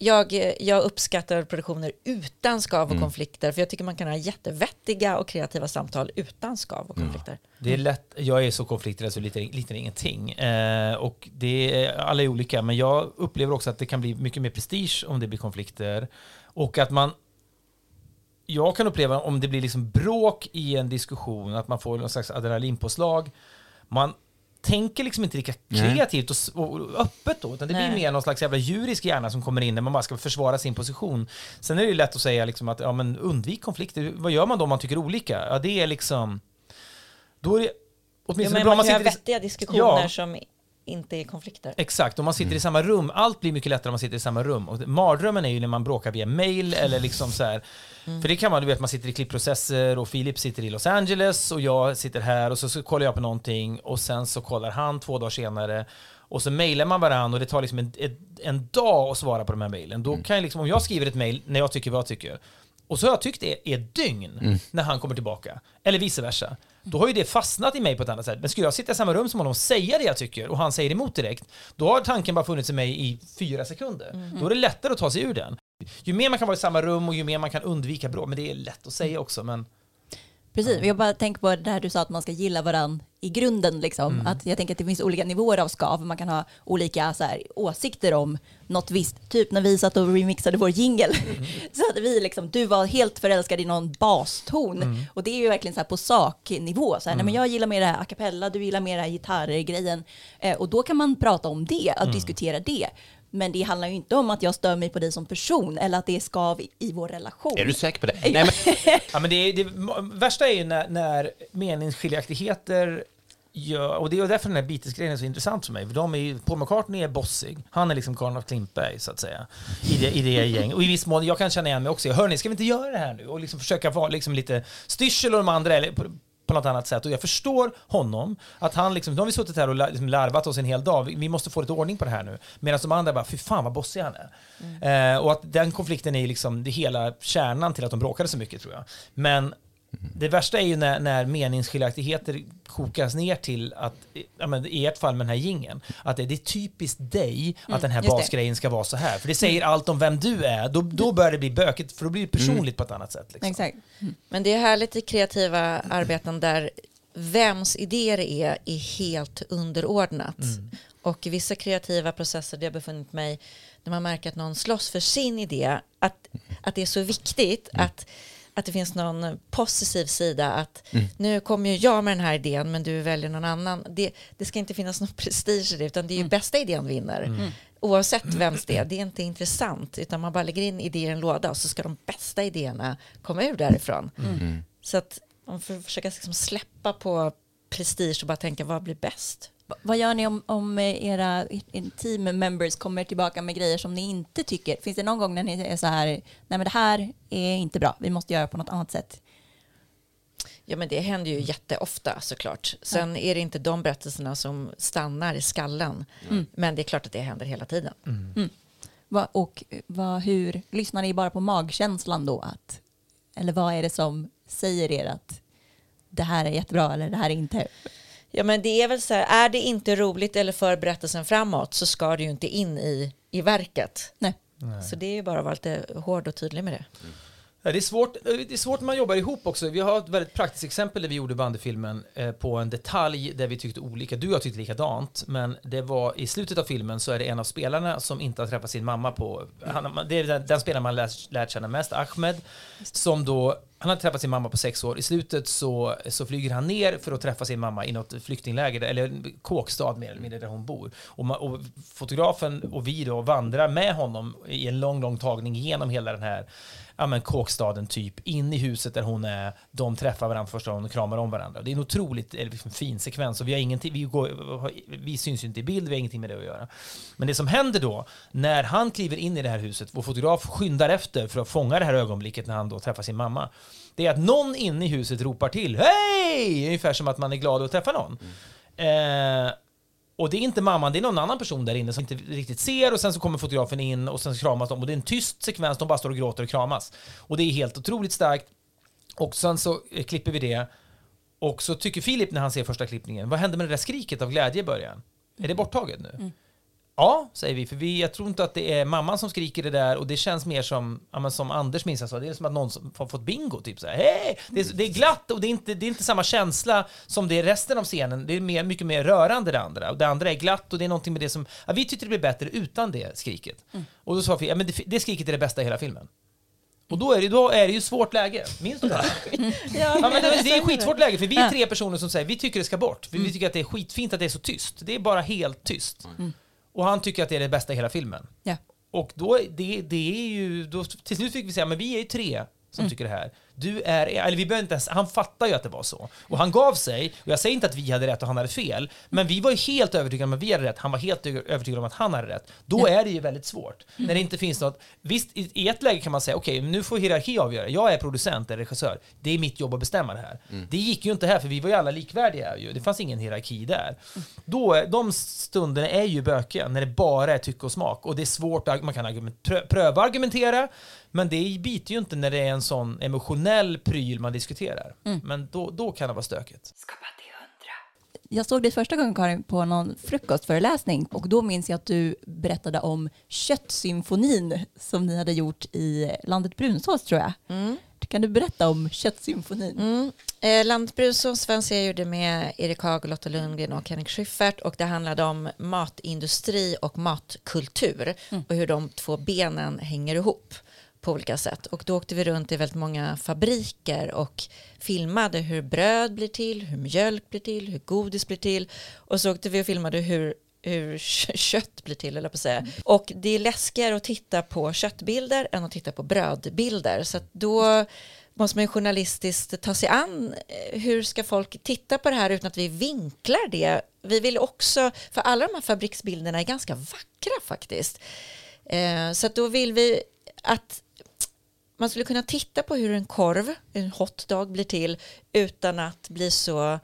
Jag, jag uppskattar produktioner utan skav och konflikter, för jag tycker man kan ha jättevettiga och kreativa samtal utan skav och konflikter. Det är lätt, jag är så konflikträdd så lite, lite ingenting. Eh, och det är, alla är olika, men jag upplever också att det kan bli mycket mer prestige om det blir konflikter. Och att man jag kan uppleva om det blir liksom bråk i en diskussion, att man får någon slags adrenalinpåslag. Man tänker liksom inte lika kreativt och, öppet då, utan det blir Nej. mer någon slags jävla djurisk hjärna som kommer in när man bara ska försvara sin position. Sen är det ju lätt att säga liksom att ja, men undvik konflikter. Vad gör man då om man tycker olika? Ja, det är liksom... Då är det Jo, åtminstone men bra man kan ha vettiga diskussioner Ja. som inte är konflikter. Exakt, om man sitter i samma rum, allt blir mycket lättare om man sitter i samma rum. Och mardrömmen är ju när man bråkar via mail eller liksom så här. För det kan man, du vet, man sitter i klippprocesser och Filip sitter i Los Angeles och jag sitter här och så, så kollar jag på någonting och sen så kollar han två dagar senare och så mailar man varandra och det tar liksom en, en, en dag att svara på de här mailen. Då kan jag liksom, om jag skriver ett mail när jag tycker vad jag tycker och så har jag tyckt det är dygn när han kommer tillbaka. Eller vice versa. Då har ju det fastnat i mig på ett annat sätt. Men skulle jag sitta i samma rum som honom och säga det jag tycker och han säger emot direkt, då har tanken bara funnits i mig i fyra sekunder. Då är det lättare att ta sig ur den. Ju mer man kan vara i samma rum och ju mer man kan undvika bråk, men det är lätt att säga också. Men Precis, jag bara tänker på det här du sa att man ska gilla varann i grunden. Liksom. Mm. Att jag tänker att det finns olika nivåer av skav. Man kan ha olika så här, åsikter om något visst. Typ när vi satt och remixade vår jingle Mm. så hade vi liksom, du var helt förälskad i någon baston. Mm. Och det är ju verkligen så här på saknivå. Så här, nej, men jag gillar mer det här a cappella, du gillar mer det här gitarrgrejen. Eh, och då kan man prata om det, Mm. att diskutera det. Men det handlar ju inte om att jag stör mig på dig som person eller att det är skav i, vår relation. är du säker på det? Nej, men, Ja, men det, det värsta är ju när, när meningsskiljaktigheter gör, och det är därför den här Beatles-grejen är så intressant för mig. För de är ju, Paul McCartney är bossig. Han är liksom karln av Klintberg, så att säga. I det, i det gäng. Och i viss mån, jag kan känna igen mig också. Hörni, ska vi inte göra det här nu? Och liksom försöka vara liksom lite styrsel och de andra, eller på, något annat sätt. Och jag förstår honom, att han liksom, nu har vi suttit här och la- liksom larvat oss en hel dag, vi, måste få lite ordning på det här nu. Medan de andra bara, fy fan vad bossig han är. Eh, och att den konflikten är liksom det hela kärnan till att de bråkade så mycket tror jag. Men det värsta är ju när, när meningsskiljaktigheter kokas ner till att, ja, men i ert fall med den här gingen att det, det är typiskt dig att den här just det. basgrejen ska vara så här. För det säger allt om vem du är. Då, då börjar det bli bökigt, för då blir det personligt på ett annat sätt. Liksom. Exakt. Men det är härligt i kreativa arbeten där vems idéer det är är helt underordnat. Och i vissa kreativa processer där jag befunnit mig, när man märker att någon slåss för sin idé, att, att det är så viktigt att, att det finns någon positiv sida, att nu kommer ju jag med den här idén, men du väljer någon annan. Det, det ska inte finnas någon prestige i det, utan det är ju bästa idén vinner. Oavsett vems det är, det är inte intressant, utan man bara lägger in idéer i en låda och så ska de bästa idéerna komma ur därifrån. Så att man får försöka liksom släppa på prestige och bara tänka vad blir bäst? Va- Vad gör ni om, om era team members kommer tillbaka med grejer som ni inte tycker? Finns det någon gång när ni är så här, nej men det här är inte bra, vi måste göra på något annat sätt? Ja men det händer ju jätteofta såklart. Sen är det inte de berättelserna som stannar i skallen. Men det är klart att det händer hela tiden. Va, och vad, hur, lyssnar ni bara på magkänslan då? Att, eller vad är det som säger er att det här är jättebra eller det här är inte. Ja, men det är väl så här, är det inte roligt eller för berättelsen framåt så ska det ju inte in i, i verket. Nej. Så det är ju bara att vara lite hård och tydlig med det. Ja, det, är svårt, eh, det är svårt när man jobbar ihop också. Vi har ett väldigt praktiskt exempel där vi gjorde bandefilmen eh, på en detalj där vi tyckte olika. Du och jag tyckte likadant, men det var i slutet av filmen så är det en av spelarna som inte har träffat sin mamma på... Han, det är den, den spelaren man lärt, lärt känna mest, Ahmed, som då... Han har träffat sin mamma på sex år. I slutet så, så flyger han ner för att träffa sin mamma i något flyktingläger, eller kåkstad mer eller mindre, där hon bor. Och, och fotografen och vi då vandrar med honom i en lång, lång tagning genom hela den här ja, men kåkstaden typ, in i huset där hon är, de träffar varandra första gången och kramar om varandra. Det är en otroligt liksom, fin sekvens och vi har ingenting, vi, går, vi syns ju inte i bild, vi har ingenting med det att göra. Men det som händer då, när han kliver in i det här huset, vår fotograf skyndar efter för att fånga det här ögonblicket när han då träffar sin mamma, det är att någon inne i huset ropar till Hej! Ungefär som att man är glad att träffa någon. Eh, och det är inte mamman, det är någon annan person där inne som inte riktigt ser och sen så kommer fotografen in och sen kramas de och det är en tyst sekvens, de bara står och gråter och kramas. Och det är helt otroligt starkt. Och sen så eh, klipper vi det. Och så tycker Filip när han ser första klippningen, vad hände med det där skriket av glädje i början? Är det borttaget nu? Mm. Ja, säger vi, för vi, jag tror inte att det är mamman som skriker det där och det känns mer som, ja, som Anders minns jag sa, det är som att någon har fått bingo, typ så här, hej! Det är, det är glatt och det är, inte, det är inte samma känsla som det är resten av scenen, det är mer, mycket mer rörande det andra. Och det andra är glatt och det är någonting med det som, ja, vi tyckte det blev bättre utan det skriket. Och då sa vi, ja men det, det skriket är det bästa i hela filmen. Och då är, det, då är det ju svårt läge. Minns du det? Ja, men det, det är skitsvårt läge, för vi är tre personer som säger vi tycker det ska bort. För vi tycker att det är skitfint att det är så tyst. Det är bara helt tyst. Och han tycker att det är det bästa i hela filmen. Ja. Och då, det, det är ju, då, till slut fick vi säga, men vi är ju tre som tycker det här. Du är, eller vi behöver inte ens, han fattar ju att det var så. Och han gav sig, och jag säger inte att vi hade rätt och han hade fel, men vi var ju helt övertygade om att vi hade rätt, han var helt övertygad om att han hade rätt. Då är det ju väldigt svårt. När det inte finns något, visst i, ett läge kan man säga, okej, nu får hierarki avgöra. Jag är producent eller regissör. Det är mitt jobb att bestämma det här. Det gick ju inte här, för vi var ju alla likvärdiga ju. Det fanns ingen hierarki där. Då, de stunderna är ju bökiga, när det bara är tycke och smak. Och det är svårt, att- man kan argument, prö, pröva argumentera, men det biter ju inte när det är en sån emotionell pryl man diskuterar. Men då, då kan det vara stökigt. Jag såg dig första gången Karin på någon frukostföreläsning och då minns jag att du berättade om köttsymfonin som ni hade gjort i landet Brunsås tror jag. Kan du berätta om köttsymfonin? Mm. Eh, Lantbrusås fanns jag gjorde med Erik Haag, Lotta Lundgren och Henrik Schyffert och det handlade om matindustri och matkultur och hur de två benen hänger ihop på olika sätt. Och då åkte vi runt i väldigt många fabriker och filmade hur bröd blir till, hur mjölk blir till, hur godis blir till och så åkte vi och filmade hur hur kött blir till, eller på att säga. Och det är läskigare att titta på köttbilder än att titta på brödbilder. Så att då måste man ju journalistiskt ta sig an eh, hur ska folk titta på det här utan att vi vinklar det. Vi vill också, för alla de här fabriksbilderna är ganska vackra faktiskt. Eh, så att då vill vi att man skulle kunna titta på hur en korv, en hotdog blir till utan att bli så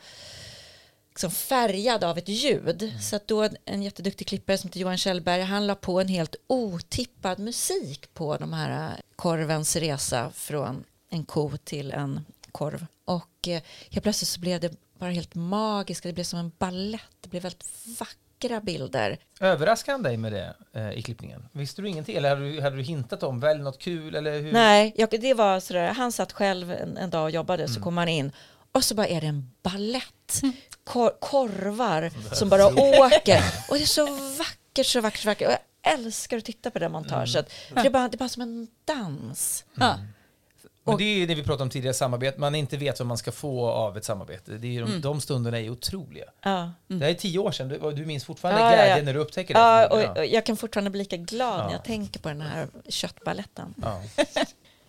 liksom färgad av ett ljud. Så att då en jätteduktig klippare som heter Johan Kjellberg, han la på en helt otippad musik på de här eh, korvens resa från en ko till en korv. Och eh, helt plötsligt så blev det bara helt magiskt, det blev som en ballett, det blev väldigt vackra bilder. Överraskade han dig med det eh, i klippningen? Visste du ingenting? Eller hade du, hade du hintat om, välj något kul? Eller hur? Nej, jag, det var sådär, han satt själv en, en dag och jobbade, så kom han in och så bara är det en ballett. Kor, korvar som bara åker. Och det är så vackert, så vackert, så vackert. Och jag älskar att titta på det montaget. För det, är bara, det är bara som en dans. Ja. Men det är ju det vi pratade om tidigare, samarbete. Man inte vet vad man ska få av ett samarbete. Det är ju de, de stunderna är otroliga. Ja. Det här är tio år sedan, du, du minns fortfarande Ja, ja, ja. glädjen när du upptäcker det. Ja, och, och jag kan fortfarande bli lika glad Ja. när jag tänker på den här köttballetten. ja.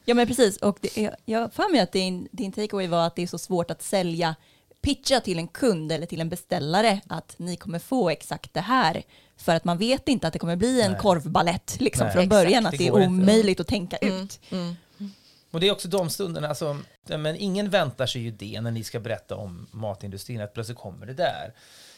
Ja men precis, och det, jag- för mig att din, din takeaway var att det är så svårt att sälja, pitcha till en kund eller till en beställare att ni kommer få exakt det här. För att man vet inte att det kommer bli en Nej. korvballett liksom Nej. från Exakt, början, det att det är går inte. omöjligt att tänka Mm, ut. mm. Och det är också de stunderna, som, men ingen väntar sig ju det när ni ska berätta om matindustrin, att plötsligt kommer det där.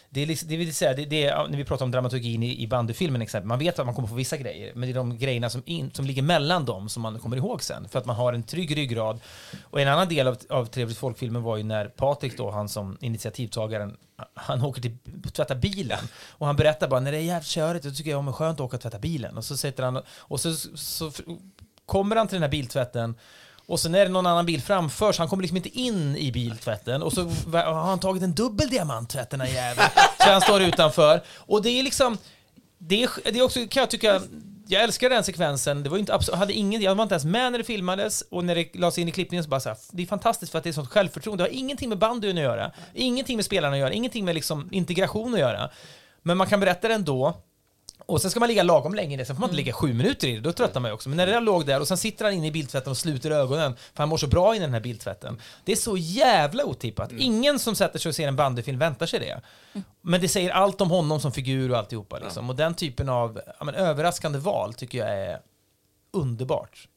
det är, liksom, det vill säga, det, det är, när vi pratar om dramaturgin i, i bandyfilmen exempel, man vet att man kommer få vissa grejer, men det är de grejerna som, in, som ligger mellan dem som man kommer ihåg sen, för att man har en trygg ryggrad. Och en annan del av, av Trevligt folkfilmen var ju när Patrik då, han som initiativtagaren, han åker till tvätta bilen och han berättar bara när det är jävligt körigt, då tycker jag om är skönt att åka och tvätta bilen. Och så sätter han och så, så kommer han till den här biltvätten och sen är det någon annan bil framför så han kommer liksom inte in i biltvätten och så har han tagit en dubbel diamanttvätt den här jäveln. Så han står utanför. Och det är liksom, det är, det är också kan jag tycka, jag älskar den sekvensen. Det var inte absolut, hade ingen, jag var inte ens med när det filmades och när det lades in i klippningen så bara så här, det är fantastiskt för att det är sånt självförtroende. Det har ingenting med bandyn att göra, ingenting med spelarna att göra, ingenting med liksom integration att göra. Men man kan berätta det ändå och sen ska man ligga lagom länge i det, sen får man inte ligga sju minuter i det, då tröttnar man ju också. Men när det där låg där och sen sitter han inne i bildtvätten och sluter ögonen, för han mår så bra i den här bildtvätten. Det är så jävla otippat. Ingen som sätter sig och ser en bandyfilm väntar sig det. Men det säger allt om honom som figur och alltihopa. Liksom. Och den typen av ja, men, överraskande val tycker jag är underbart.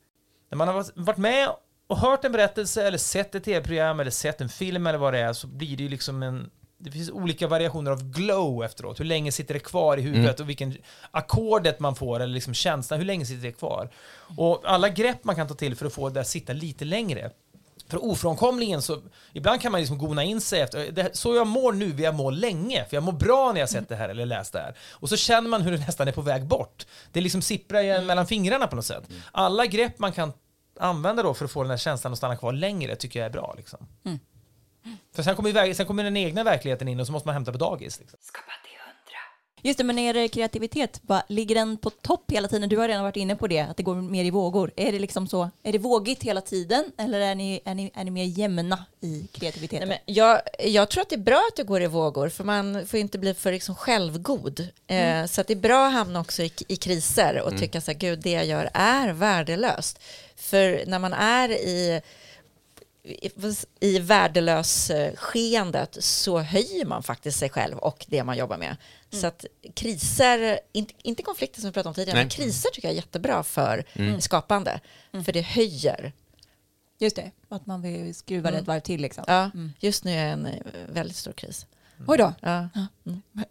När man har varit med och hört en berättelse eller sett ett tv-program eller sett en film eller vad det är så blir det ju liksom en det finns olika variationer av glow efteråt. Hur länge sitter det kvar i huvudet mm. och vilken ackordet man får eller liksom känslan, hur länge sitter det kvar? Och alla grepp man kan ta till för att få det att sitta lite längre. För ofrånkomligen så, ibland kan man liksom gona in sig efter, det, så jag mår nu vill jag må länge, för jag mår bra när jag sett det här eller läst det här. Och så känner man hur det nästan är på väg bort. Det liksom sipprar igen mellan fingrarna på något sätt. Alla grepp man kan använda då för att få den här känslan att stanna kvar längre tycker jag är bra. Liksom. Mm. För sen kommer, sen kommer den egna verkligheten in och så måste man hämta på dagis. Liksom. Just det, men är det kreativitet, bara, ligger den på topp hela tiden? Du har redan varit inne på det, att det går mer i vågor. Är det liksom så, är det vågigt hela tiden eller är ni, är ni, är ni mer jämna i kreativiteten? Nej, men jag, jag tror att det är bra att det går i vågor, för man får inte bli för liksom självgod. Eh, mm. Eh, så att det är bra att hamna också i, i kriser och mm. tycka så här, gud, det jag gör är värdelöst. För när man är i i värdelös skeendet så höjer man faktiskt sig själv och det man jobbar med. Mm. Så att kriser, inte, inte konflikter som vi pratade om tidigare, Nej. men kriser tycker jag är jättebra för mm. skapande. Mm. För det höjer. Just det, att man vill skruva mm. ett varv till. Liksom. Ja, mm. just nu är en eh, väldigt stor kris. Oj då. Ja. ja. Mm.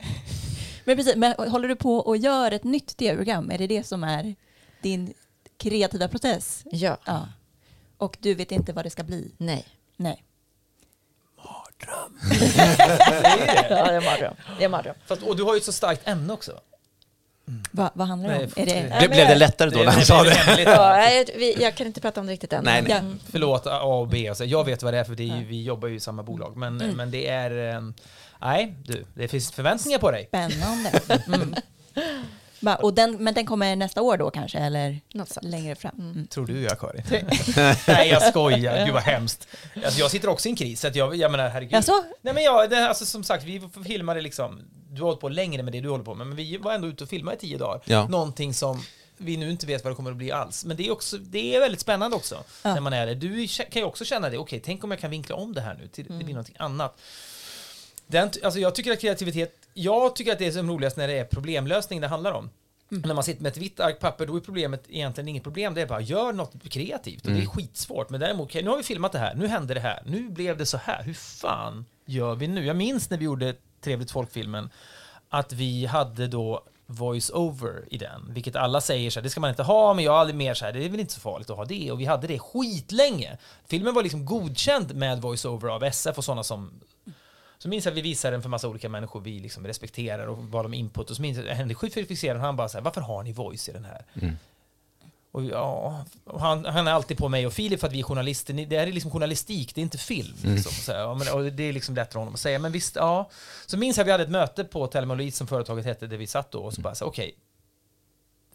men precis, men håller du på och gör ett nytt tv-program? Är det det som är din kreativa process? Ja. ja. Och du vet inte vad det ska bli? Nej. Nej. Mardröm. det det. Ja, det är mardröm. Det är mardröm. Fast, och du har ju ett så starkt ämne också. Mm. Va, vad handlar det om? Är det... det blev det lättare då när han sa det? ja, jag, jag, kan inte prata om det riktigt än. Nej, nej. Ja. Förlåt, A och B. Alltså, jag vet vad det är för det är ju, vi jobbar ju i samma bolag. Men, mm. men det är... Eh, nej, du, det finns förväntningar på dig. Spännande. Mm. Och den, men den kommer nästa år då kanske, eller längre fram? Mm. mm. Tror du jag, Karin? Nej, jag skojar. Gud vad hemskt. Alltså, jag sitter också i en kris, så att jag, jag menar herregud. Jaså? Nej men jag, det, alltså, som sagt, vi filmade liksom, du har hållit på längre med det du håller på med, men vi var ändå ute och filmade i tio dagar. Ja. Någonting som vi nu inte vet vad det kommer att bli alls. Men det är, också, det är väldigt spännande också, ja. när man är det. Du kan ju också känna det, okej, okay, tänk om jag kan vinkla om det här nu till mm. det blir någonting annat. Den, alltså jag tycker att kreativitet, jag tycker att det är som roligast när det är problemlösning det handlar om. Mm. När man sitter med ett vitt ark papper, då är problemet egentligen inget problem. Det är bara, gör något kreativt. Och mm. det är mm. skitsvårt. Men däremot, okay, nu har vi filmat det här, nu hände det här, nu blev det så här. Hur fan gör vi nu? Jag minns när vi gjorde Trevligt folkfilmen, att vi hade då voice-over i den, vilket alla säger så här, det ska man inte ha, men jag har aldrig mer så här, det är väl inte så farligt att ha det, och vi hade det skitlänge. Filmen var liksom godkänd med voice-over av SF och sådana som så minns jag att vi visade den för massa olika människor vi liksom respekterar och bad om input. Och så minns jag att Henrik fixerade han bara så här, varför har ni voice i den här? Mm. Och ja, och han, han, är alltid på mig och Filip för att vi är journalister. Det här är liksom journalistik, det är inte film. Mm. Liksom, så här, men, och det är liksom lätt för honom att säga. Men visst, ja. Så minns jag att vi hade ett möte på Telma som företaget hette, där vi satt då och så bara så okej. Okay,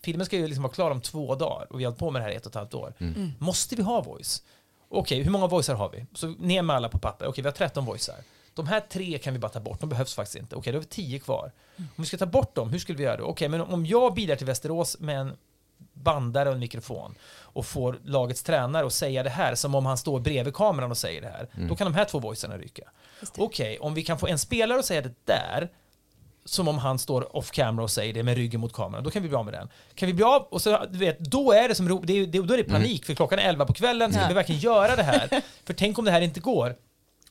filmen ska ju liksom vara klar om två dagar och vi har hållit på med det här i ett och ett halvt år. Mm. Måste vi ha voice? Okej, okay, hur många voicer har vi? Så ner med alla på papper. Okej, okay, vi har 13 voicer. De här tre kan vi bara ta bort, de behövs faktiskt inte. Okej, då har vi tio kvar. Om vi ska ta bort dem, hur skulle vi göra då? Okej, men om jag bidrar till Västerås med en bandare och en mikrofon och får lagets tränare att säga det här som om han står bredvid kameran och säger det här, mm. då kan de här två voicerna ryka. Okej, om vi kan få en spelare att säga det där, som om han står off camera och säger det med ryggen mot kameran, då kan vi bli av med den. Kan vi bli av, och så, du vet, då är det som det är, då är det panik, mm. för klockan är 11 på kvällen, ska ja. vi verkligen göra det här? för tänk om det här inte går?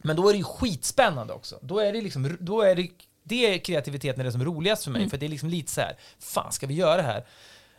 Men då är det ju skitspännande också. Då är det, liksom, då är det det är kreativiteten är det som är roligast för mig, för det är liksom lite så här, fan ska vi göra det här?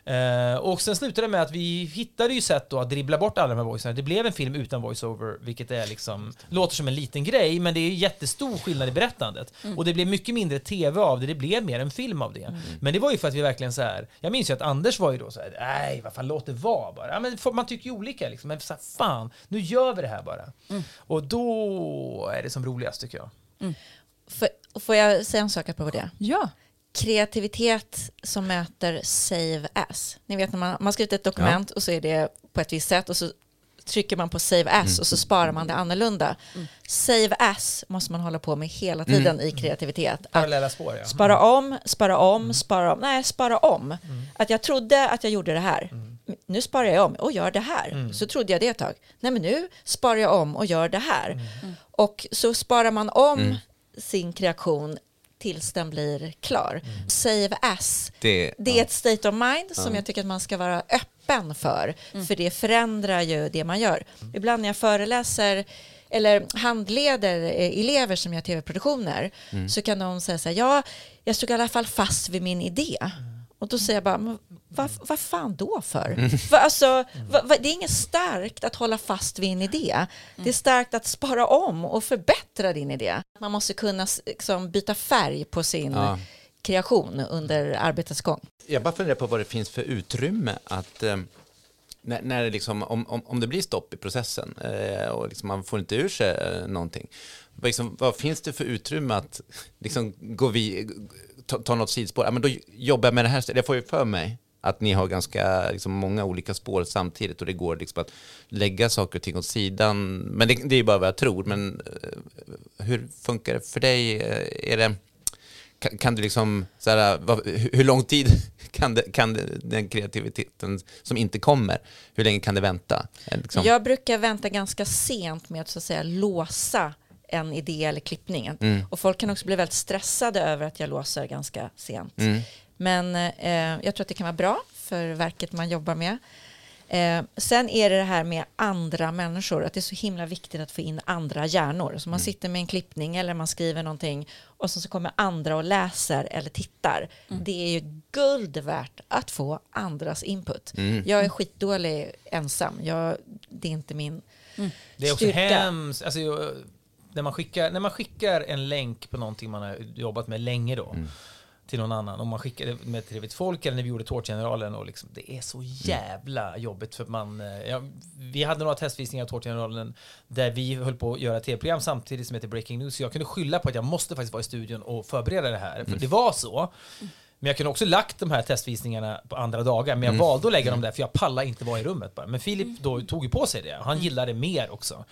Eh, och sen slutade det med att vi hittade ju sätt då att dribbla bort alla de här voicerna. Det blev en film utan voiceover, vilket är liksom, låter som en liten grej, men det är jättestor skillnad i berättandet. Och det blev mycket mindre tv av det, det blev mer en film av det. Men det var ju för att vi verkligen så här, jag minns ju att Anders var ju då så här, nej vad fan låt det vara bara. Ja, men man tycker ju olika liksom, men så här, fan, nu gör vi det här bara. Och då är det som roligast tycker jag. För, får jag säga en sak apropå det? Ja. Kreativitet som möter save as. Ni vet när man, man skrivit ett dokument och så är det på ett visst sätt och så trycker man på save as och så sparar man det annorlunda. Save as måste man hålla på med hela tiden i kreativitet. Parallella spår ja. spara om, spara om, spara om. Nej, spara om. Att jag trodde att jag gjorde det här. Nu sparar jag om och gör det här. Så trodde jag det ett tag. Nej, men nu sparar jag om och gör det här. Och så sparar man om sin kreation tills den blir klar. Save as. Det, Det är ett state of mind som jag tycker att man ska vara öppen för. För det förändrar ju det man gör. Ibland när jag föreläser eller handleder eh, elever som gör tv-produktioner så kan de säga så här, ja, jag stod i alla fall fast vid min idé. Och då säger jag bara, "Men vad, vad fan då för? Va, alltså, va, va, det är inget starkt att hålla fast vid en idé. Det är starkt att spara om och förbättra din idé. Man måste kunna liksom, byta färg på sin Ja. kreation under arbetets gång. Jag bara funderar på vad det finns för utrymme att eh, när, när liksom, om, om, om det blir stopp i processen eh, och liksom man får inte ur sig eh, någonting, vad, liksom, vad finns det för utrymme att liksom gå vi, ta, ta något sidospår? Ja, men då jobbar jag med det här. Jag får ju för mig att ni har ganska liksom, många olika spår samtidigt och det går liksom att lägga saker och ting åt sidan. Men det, det är ju bara vad jag tror. Men eh, hur funkar det för dig? Eh, är det, kan, kan du liksom, så här, vad, hur, lång tid kan, det, kan det, den kreativiteten som inte kommer, hur länge kan det vänta? Eh, liksom, Jag brukar vänta ganska sent med att så att säga låsa en idé eller klippning. Och folk kan också bli väldigt stressade över att jag låser ganska sent. Men eh, jag tror att det kan vara bra för verket man jobbar med. Eh, sen är det det här med andra människor, att det är så himla viktigt att få in andra hjärnor. Så man sitter med en klippning eller man skriver någonting och så, så kommer andra och läser eller tittar. Det är ju guld värt att få andras input. Jag är skitdålig ensam, jag, det är inte min Det är också styrka. hemskt. Alltså, jag- när, man skickar, när man skickar en länk på någonting man har jobbat med länge då, till någon annan, om man skickar det med Trevligt Folk eller när vi gjorde Tårtgeneralen, och liksom, det är så jävla jobbigt för man... eh, Ja, vi hade några testvisningar av Tårtgeneralen där vi höll på att göra ett tv-program samtidigt som heter Breaking News, så jag kunde skylla på att jag måste faktiskt vara i studion och förbereda det här, för det var så. Men jag kunde också lagt de här testvisningarna på andra dagar, men jag valde att lägga dem där för jag pallade inte vara i rummet bara. Men Filip då tog ju på sig det, han gillade det mer också.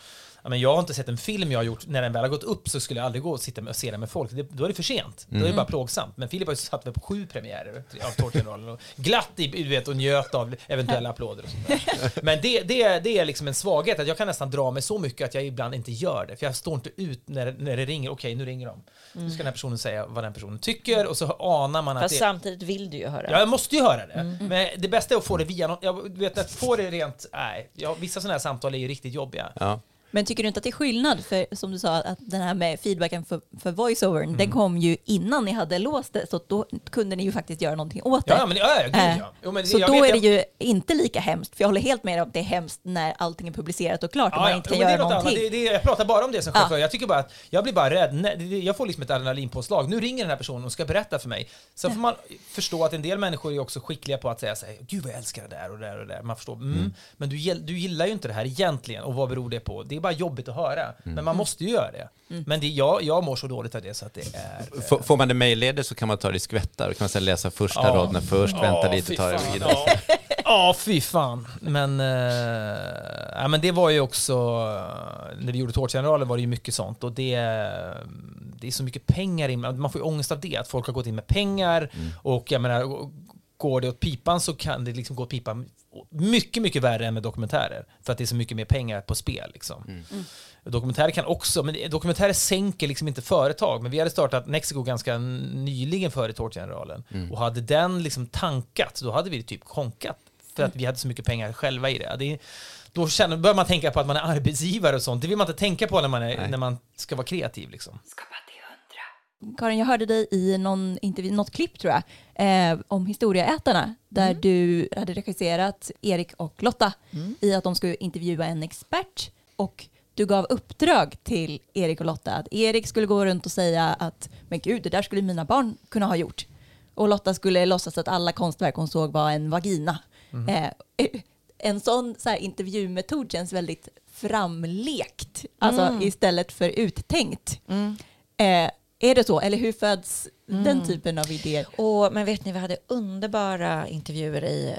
Men jag har inte sett en film jag har gjort, när den väl har gått upp så skulle jag aldrig gå och sitta och se den med folk. Det, då är det för sent. Då är det bara plågsamt. Men Filip har ju satt på sju premiärer av Tårtgeneralen och glatt i, du vet, och njöt av eventuella applåder och sånt där. Men det, det, det är liksom en svaghet, att jag kan nästan dra mig så mycket att jag ibland inte gör det. För jag står inte ut när, när det ringer, okej nu ringer de. Nu ska den här personen säga vad den personen tycker och så anar man att Fast det... samtidigt vill du ju höra. Ja, jag måste ju höra det. Men det bästa är att få det via någon, jag vet att få det rent, nej, ja, vissa sådana här samtal är ju riktigt jobbiga. ja. Men tycker du inte att det är skillnad? För som du sa, att den här med feedbacken för, för voiceovern, Mm. den kom ju innan ni hade låst det, så då kunde ni ju faktiskt göra någonting åt det. Ja, men, ja, gud, Eh, ja. Jo, men så då vet, är det ju inte lika hemskt, för jag håller helt med om att det är hemskt när allting är publicerat och klart och Ja, man inte Jo, kan är göra någonting. Det, det, jag pratar bara om det som chaufför. Jag tycker bara att jag blir bara rädd. Jag får liksom ett adrenalinpåslag. Nu ringer den här personen och ska berätta för mig. Så får man förstå att en del människor är också skickliga på att säga så här, Gud vad jag älskar det där och det där och det där. Man förstår, mm, men du, du gillar ju inte det här egentligen. Och vad beror det på? Det bara jobbigt att höra. Men man måste ju göra det. Men det, jag, jag mår så dåligt av det så att det är... eh, Får, man det mejlledes så kan man ta det i skvättar. Då kan man läsa första Ja. raderna först, vänta Ja, lite fy och ta det vidare. Ja, Ja, fy fan. Men, eh, ja, men det var ju också, eh, när vi gjorde Tårtgeneralen var det ju mycket sånt och det, det är så mycket pengar in, man får ju ångest av det, att folk har gått in med pengar och jag menar, går det åt pipan så kan det liksom gå åt pipan mycket, mycket värre än med dokumentärer. För att det är så mycket mer pengar på spel. Liksom. Dokumentärer kan också, men dokumentärer sänker liksom inte företag. Men vi hade startat Nexiko ganska nyligen före Tårtgeneralen. Och hade den liksom tankat, då hade vi typ konkat. För att vi hade så mycket pengar själva i det. det då känner, börjar man tänka på att man är arbetsgivare och sånt. Det vill man inte tänka på när man, är, Nej. när man ska vara kreativ. Liksom. Karin, jag hörde dig i någon intervju, något klipp tror jag, eh, om Historieätarna, där Mm. du hade regisserat Erik och Lotta i att de skulle intervjua en expert och du gav uppdrag till Erik och Lotta att Erik skulle gå runt och säga att men gud, det där skulle mina barn kunna ha gjort. Och Lotta skulle låtsas att alla konstverk hon såg var en vagina. Eh, en sån så här, intervjumetod känns väldigt framlekt, alltså istället för uttänkt. Eh, är det så, eller hur föds den typen av idéer? Och, men vet ni, vi hade underbara intervjuer i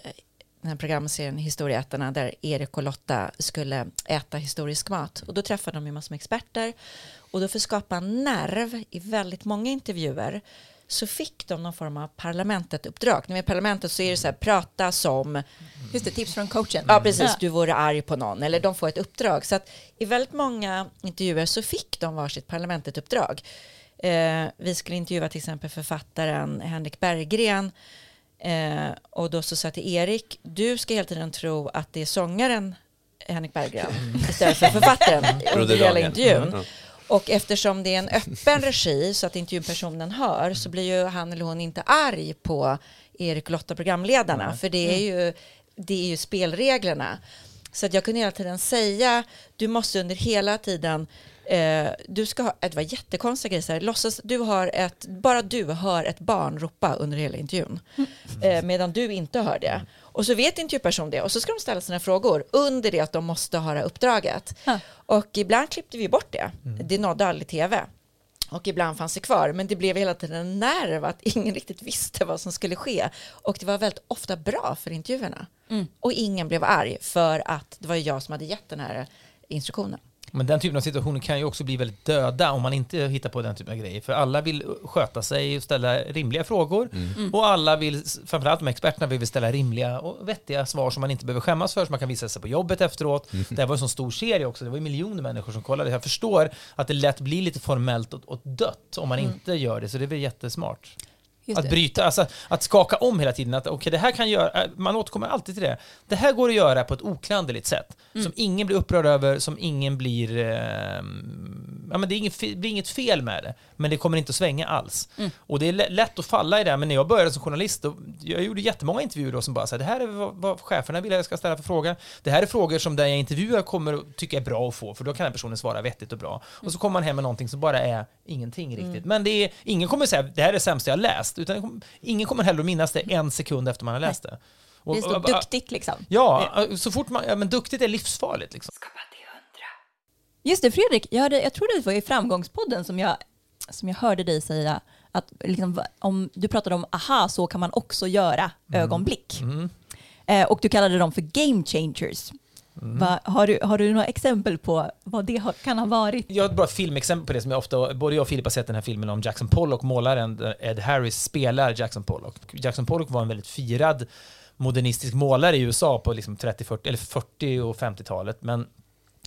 den här programserien Historieätarna där Erik och Lotta skulle äta historisk mat. Och då träffade de ju massor med experter. Och då för att skapa nerv i väldigt många intervjuer så fick de någon form av parlamentet-uppdrag. När vi är parlamentet så är det så här, prata som Just det, tips från coachen. Ja, precis. Ja. Du vore arg på någon. Eller de får ett uppdrag. Så att i väldigt många intervjuer så fick de varsitt parlamentet-uppdrag. Eh, vi skulle intervjua till exempel författaren Henrik Berggren. Eh, och då så sa jag till Erik, du ska hela tiden tro att det är sångaren Henrik Berggren istället för författaren under hela intervjun. Mm. Och eftersom det är en öppen regi så att intervjupersonen hör så blir ju han eller hon inte arg på Erik och Lotta, programledarna. För det är, ju, det är ju spelreglerna. Så att jag kunde hela tiden säga, du måste under hela tiden Eh, du ska ha, det var jättekonstiga grejer, så här, låtsas, du har ett, bara du hör ett barn ropa under hela intervjun, eh, medan du inte hör det. Och så vet intervjupersonen det, och så ska de ställa sina frågor under det att de måste höra uppdraget. Ja. Och ibland klippte vi bort det, det nådde aldrig tv. Och ibland fanns det kvar, men det blev hela tiden en nerv att ingen riktigt visste vad som skulle ske. Och det var väldigt ofta bra för intervjuerna. Och ingen blev arg för att det var jag som hade gett den här instruktionen. Men den typen av situationer kan ju också bli väldigt döda om man inte hittar på den typen av grejer. För alla vill sköta sig och ställa rimliga frågor. Och alla vill, framförallt de experterna, vill ställa rimliga och vettiga svar som man inte behöver skämmas för, som man kan visa sig på jobbet efteråt. Det här var en sån stor serie också, det var ju miljoner människor som kollade. Jag förstår att det lätt blir lite formellt och, och dött om man inte gör det, så det är väl jättesmart. Just Att det. bryta, alltså att skaka om hela tiden. Att okej, det här kan göra, man återkommer alltid till det. Det här går att göra på ett oklanderligt sätt. Mm. Som ingen blir upprörd över, som ingen blir... Eh, ja, men det är inget, fe- blir inget fel med det, men det kommer inte att svänga alls. Mm. Och det är lä- lätt att falla i det, men när jag började som journalist, då, jag gjorde jättemånga intervjuer då som bara sa det här är vad, vad cheferna vill att jag ska ställa för frågor. Det här är frågor som den jag intervjuar kommer att tycka är bra att få, för då kan den personen svara vettigt och bra. Och så kommer man hem med någonting som bara är ingenting riktigt. Men det är, ingen kommer säga det här är det sämsta jag har läst, utan ingen kommer heller att minnas det en sekund efter man har läst det. Och- Det står och- duktigt liksom. Ja, så fort man, ja, men duktigt är livsfarligt liksom. Just det, Fredrik, jag, hörde, jag tror det var i Framgångspodden som jag, som jag hörde dig säga att liksom, om du pratade om aha, så kan man också göra ögonblick. Eh, och du kallade dem för game changers. Va, har, du, har du några exempel på vad det har, kan ha varit? Jag har ett bra filmexempel på det som jag ofta, både jag och Filip har sett den här filmen om Jackson Pollock, målaren Ed Harris spelar Jackson Pollock. Jackson Pollock var en väldigt firad modernistisk målare i USA på liksom 30, 40, eller 40 och 50-talet, men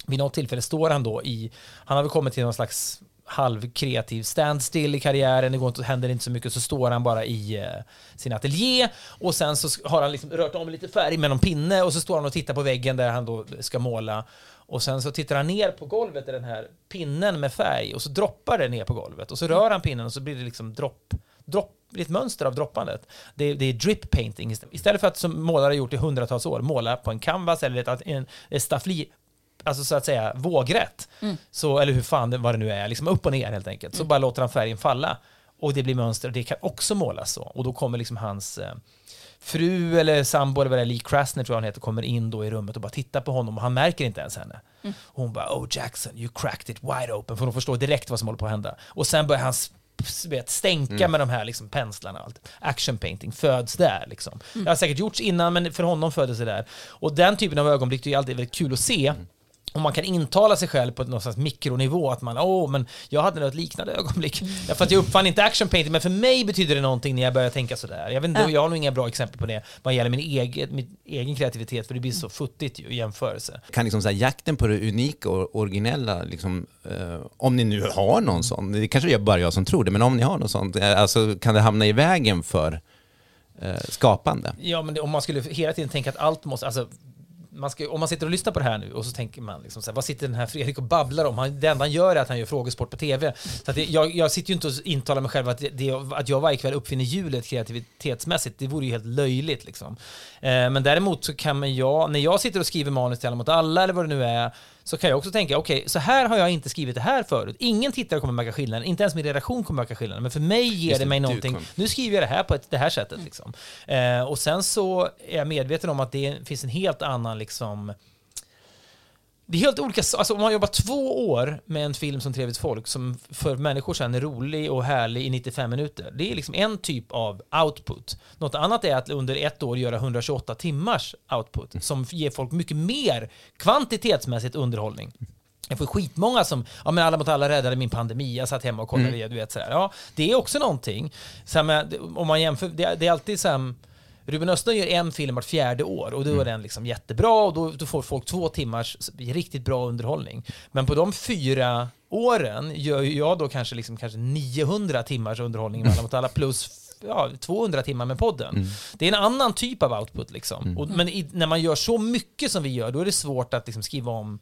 vid något tillfälle står han då i, han har väl kommit till någon slags halvkreativ standstill i karriären, det går inte, händer inte så mycket, så står han bara i eh, sin ateljé och sen så har han liksom rört om lite färg med någon pinne och så står han och tittar på väggen där han då ska måla och sen så tittar han ner på golvet i den här pinnen med färg och så droppar det ner på golvet och så rör han pinnen och så blir det liksom dropp, dropp det ett mönster av droppandet. Det är, det är drip painting. Istället för att som målare har gjort i hundratals år, måla på en canvas eller ett, en, ett staffli alltså så att säga vågrätt, så, eller hur fan det, vad det nu är, liksom upp och ner helt enkelt, så bara låter han färgen falla. Och det blir mönster, och det kan också målas så. Och då kommer liksom hans eh, fru eller sambo, eller vad det är, Lee Krasner tror jag han heter, kommer in då i rummet och bara tittar på honom och han märker inte ens henne. Och hon bara “Oh Jackson, you cracked it wide open” för hon förstår direkt vad som håller på att hända. Och sen börjar han vet, stänka med de här liksom, penslarna och allt. Action painting föds där. Liksom. Det har säkert gjorts innan, men för honom föddes det där. Och den typen av ögonblick det är alltid väldigt kul att se. Och man kan intala sig själv på någon slags mikronivå att man, åh, men jag hade nog ett liknande ögonblick. Ja, för att jag uppfann inte action painting, men för mig betyder det någonting när jag börjar tänka sådär. Jag vet inte, Ja. jag har nog inga bra exempel på det vad gäller min egen, min egen kreativitet, för det blir så futtigt ju i jämförelse. Kan liksom så här, jakten på det unika och originella, liksom, eh, om ni nu har någon sån, det kanske är bara jag som tror det, men om ni har någon sån, eh, alltså, kan det hamna i vägen för eh, skapande? Ja, men det, om man skulle hela tiden tänka att allt måste, alltså man ska, om man sitter och lyssnar på det här nu och så tänker man liksom så här, vad sitter den här Fredrik och babblar om? Han, det enda han gör är att han gör frågesport på TV. Så att det, jag, jag sitter ju inte och intalar mig själv att, det, att jag varje kväll uppfinner hjulet kreativitetsmässigt. Det vore ju helt löjligt liksom. Eh, men däremot så kan man jag, när jag sitter och skriver manus till Alla mot alla eller vad det nu är, så kan jag också tänka, okej, okay, så här har jag inte skrivit det här förut. Ingen tittare kommer märka skillnaden, inte ens min redaktion kommer märka skillnaden. Men för mig ger Just det mig någonting. Kom. Nu skriver jag det här på ett, det här sättet. Liksom. Eh, och sen så är jag medveten om att det finns en helt annan liksom, det är helt olika, alltså om man jobbar två år med en film som Trevligt folk, som för människor sen är rolig och härlig i 95 minuter, det är liksom en typ av output. Något annat är att under ett år göra 128 timmars output, mm. som ger folk mycket mer kvantitetsmässigt underhållning. Jag får skitmånga som, ja men alla mot alla räddade min pandemi, jag satt hemma och kollade mm. det, du vet sådär. Ja, det är också någonting. Så med, om man jämför, det, det är alltid så här, Ruben Östlund gör en film vart fjärde år och då är mm. den liksom jättebra och då, då, får folk två timmars riktigt bra underhållning. Men på de fyra åren gör jag då kanske, liksom, kanske 900 timmars underhållning med Alla mot alla plus ja, 200 timmar med podden. Mm. Det är en annan typ av output liksom. Mm. Och, men i, när man gör så mycket som vi gör, då är det svårt att liksom, skriva om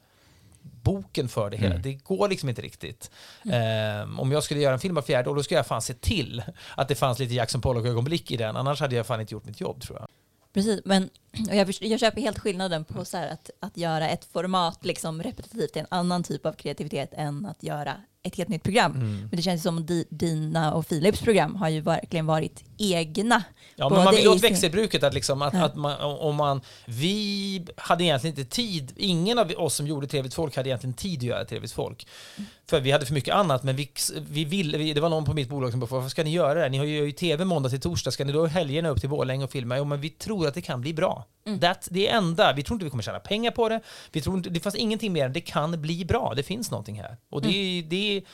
boken för det hela. Mm. Det går liksom inte riktigt. Mm. Um, om jag skulle göra en film av fjärde år, då skulle jag fan se till att det fanns lite Jackson Pollock-ögonblick i den. Annars hade jag fan inte gjort mitt jobb tror jag. Precis, men jag, jag köper helt skillnaden på så att, att göra ett format liksom repetitivt till en annan typ av kreativitet än att göra ett helt nytt program. Mm. Men det känns som att dina och Philips program har ju verkligen varit egna. Ja, men man vill åt växelbruket att liksom att, ja. att man, om man, vi hade egentligen inte tid, ingen av oss som gjorde Trevligt Folk hade egentligen tid att göra Trevligt Folk. Mm. För vi hade för mycket annat, men vi, vi ville, vi, det var någon på mitt bolag som bara, varför ska ni göra det? Ni har ju tv måndag till torsdag, ska ni då helgerna upp till Borlänge och filma? Jo, men vi tror att det kan bli bra. Mm. That, det är enda, vi tror inte vi kommer tjäna pengar på det, vi tror inte, det fanns ingenting mer än det kan bli bra, det finns någonting här. Och det, mm. det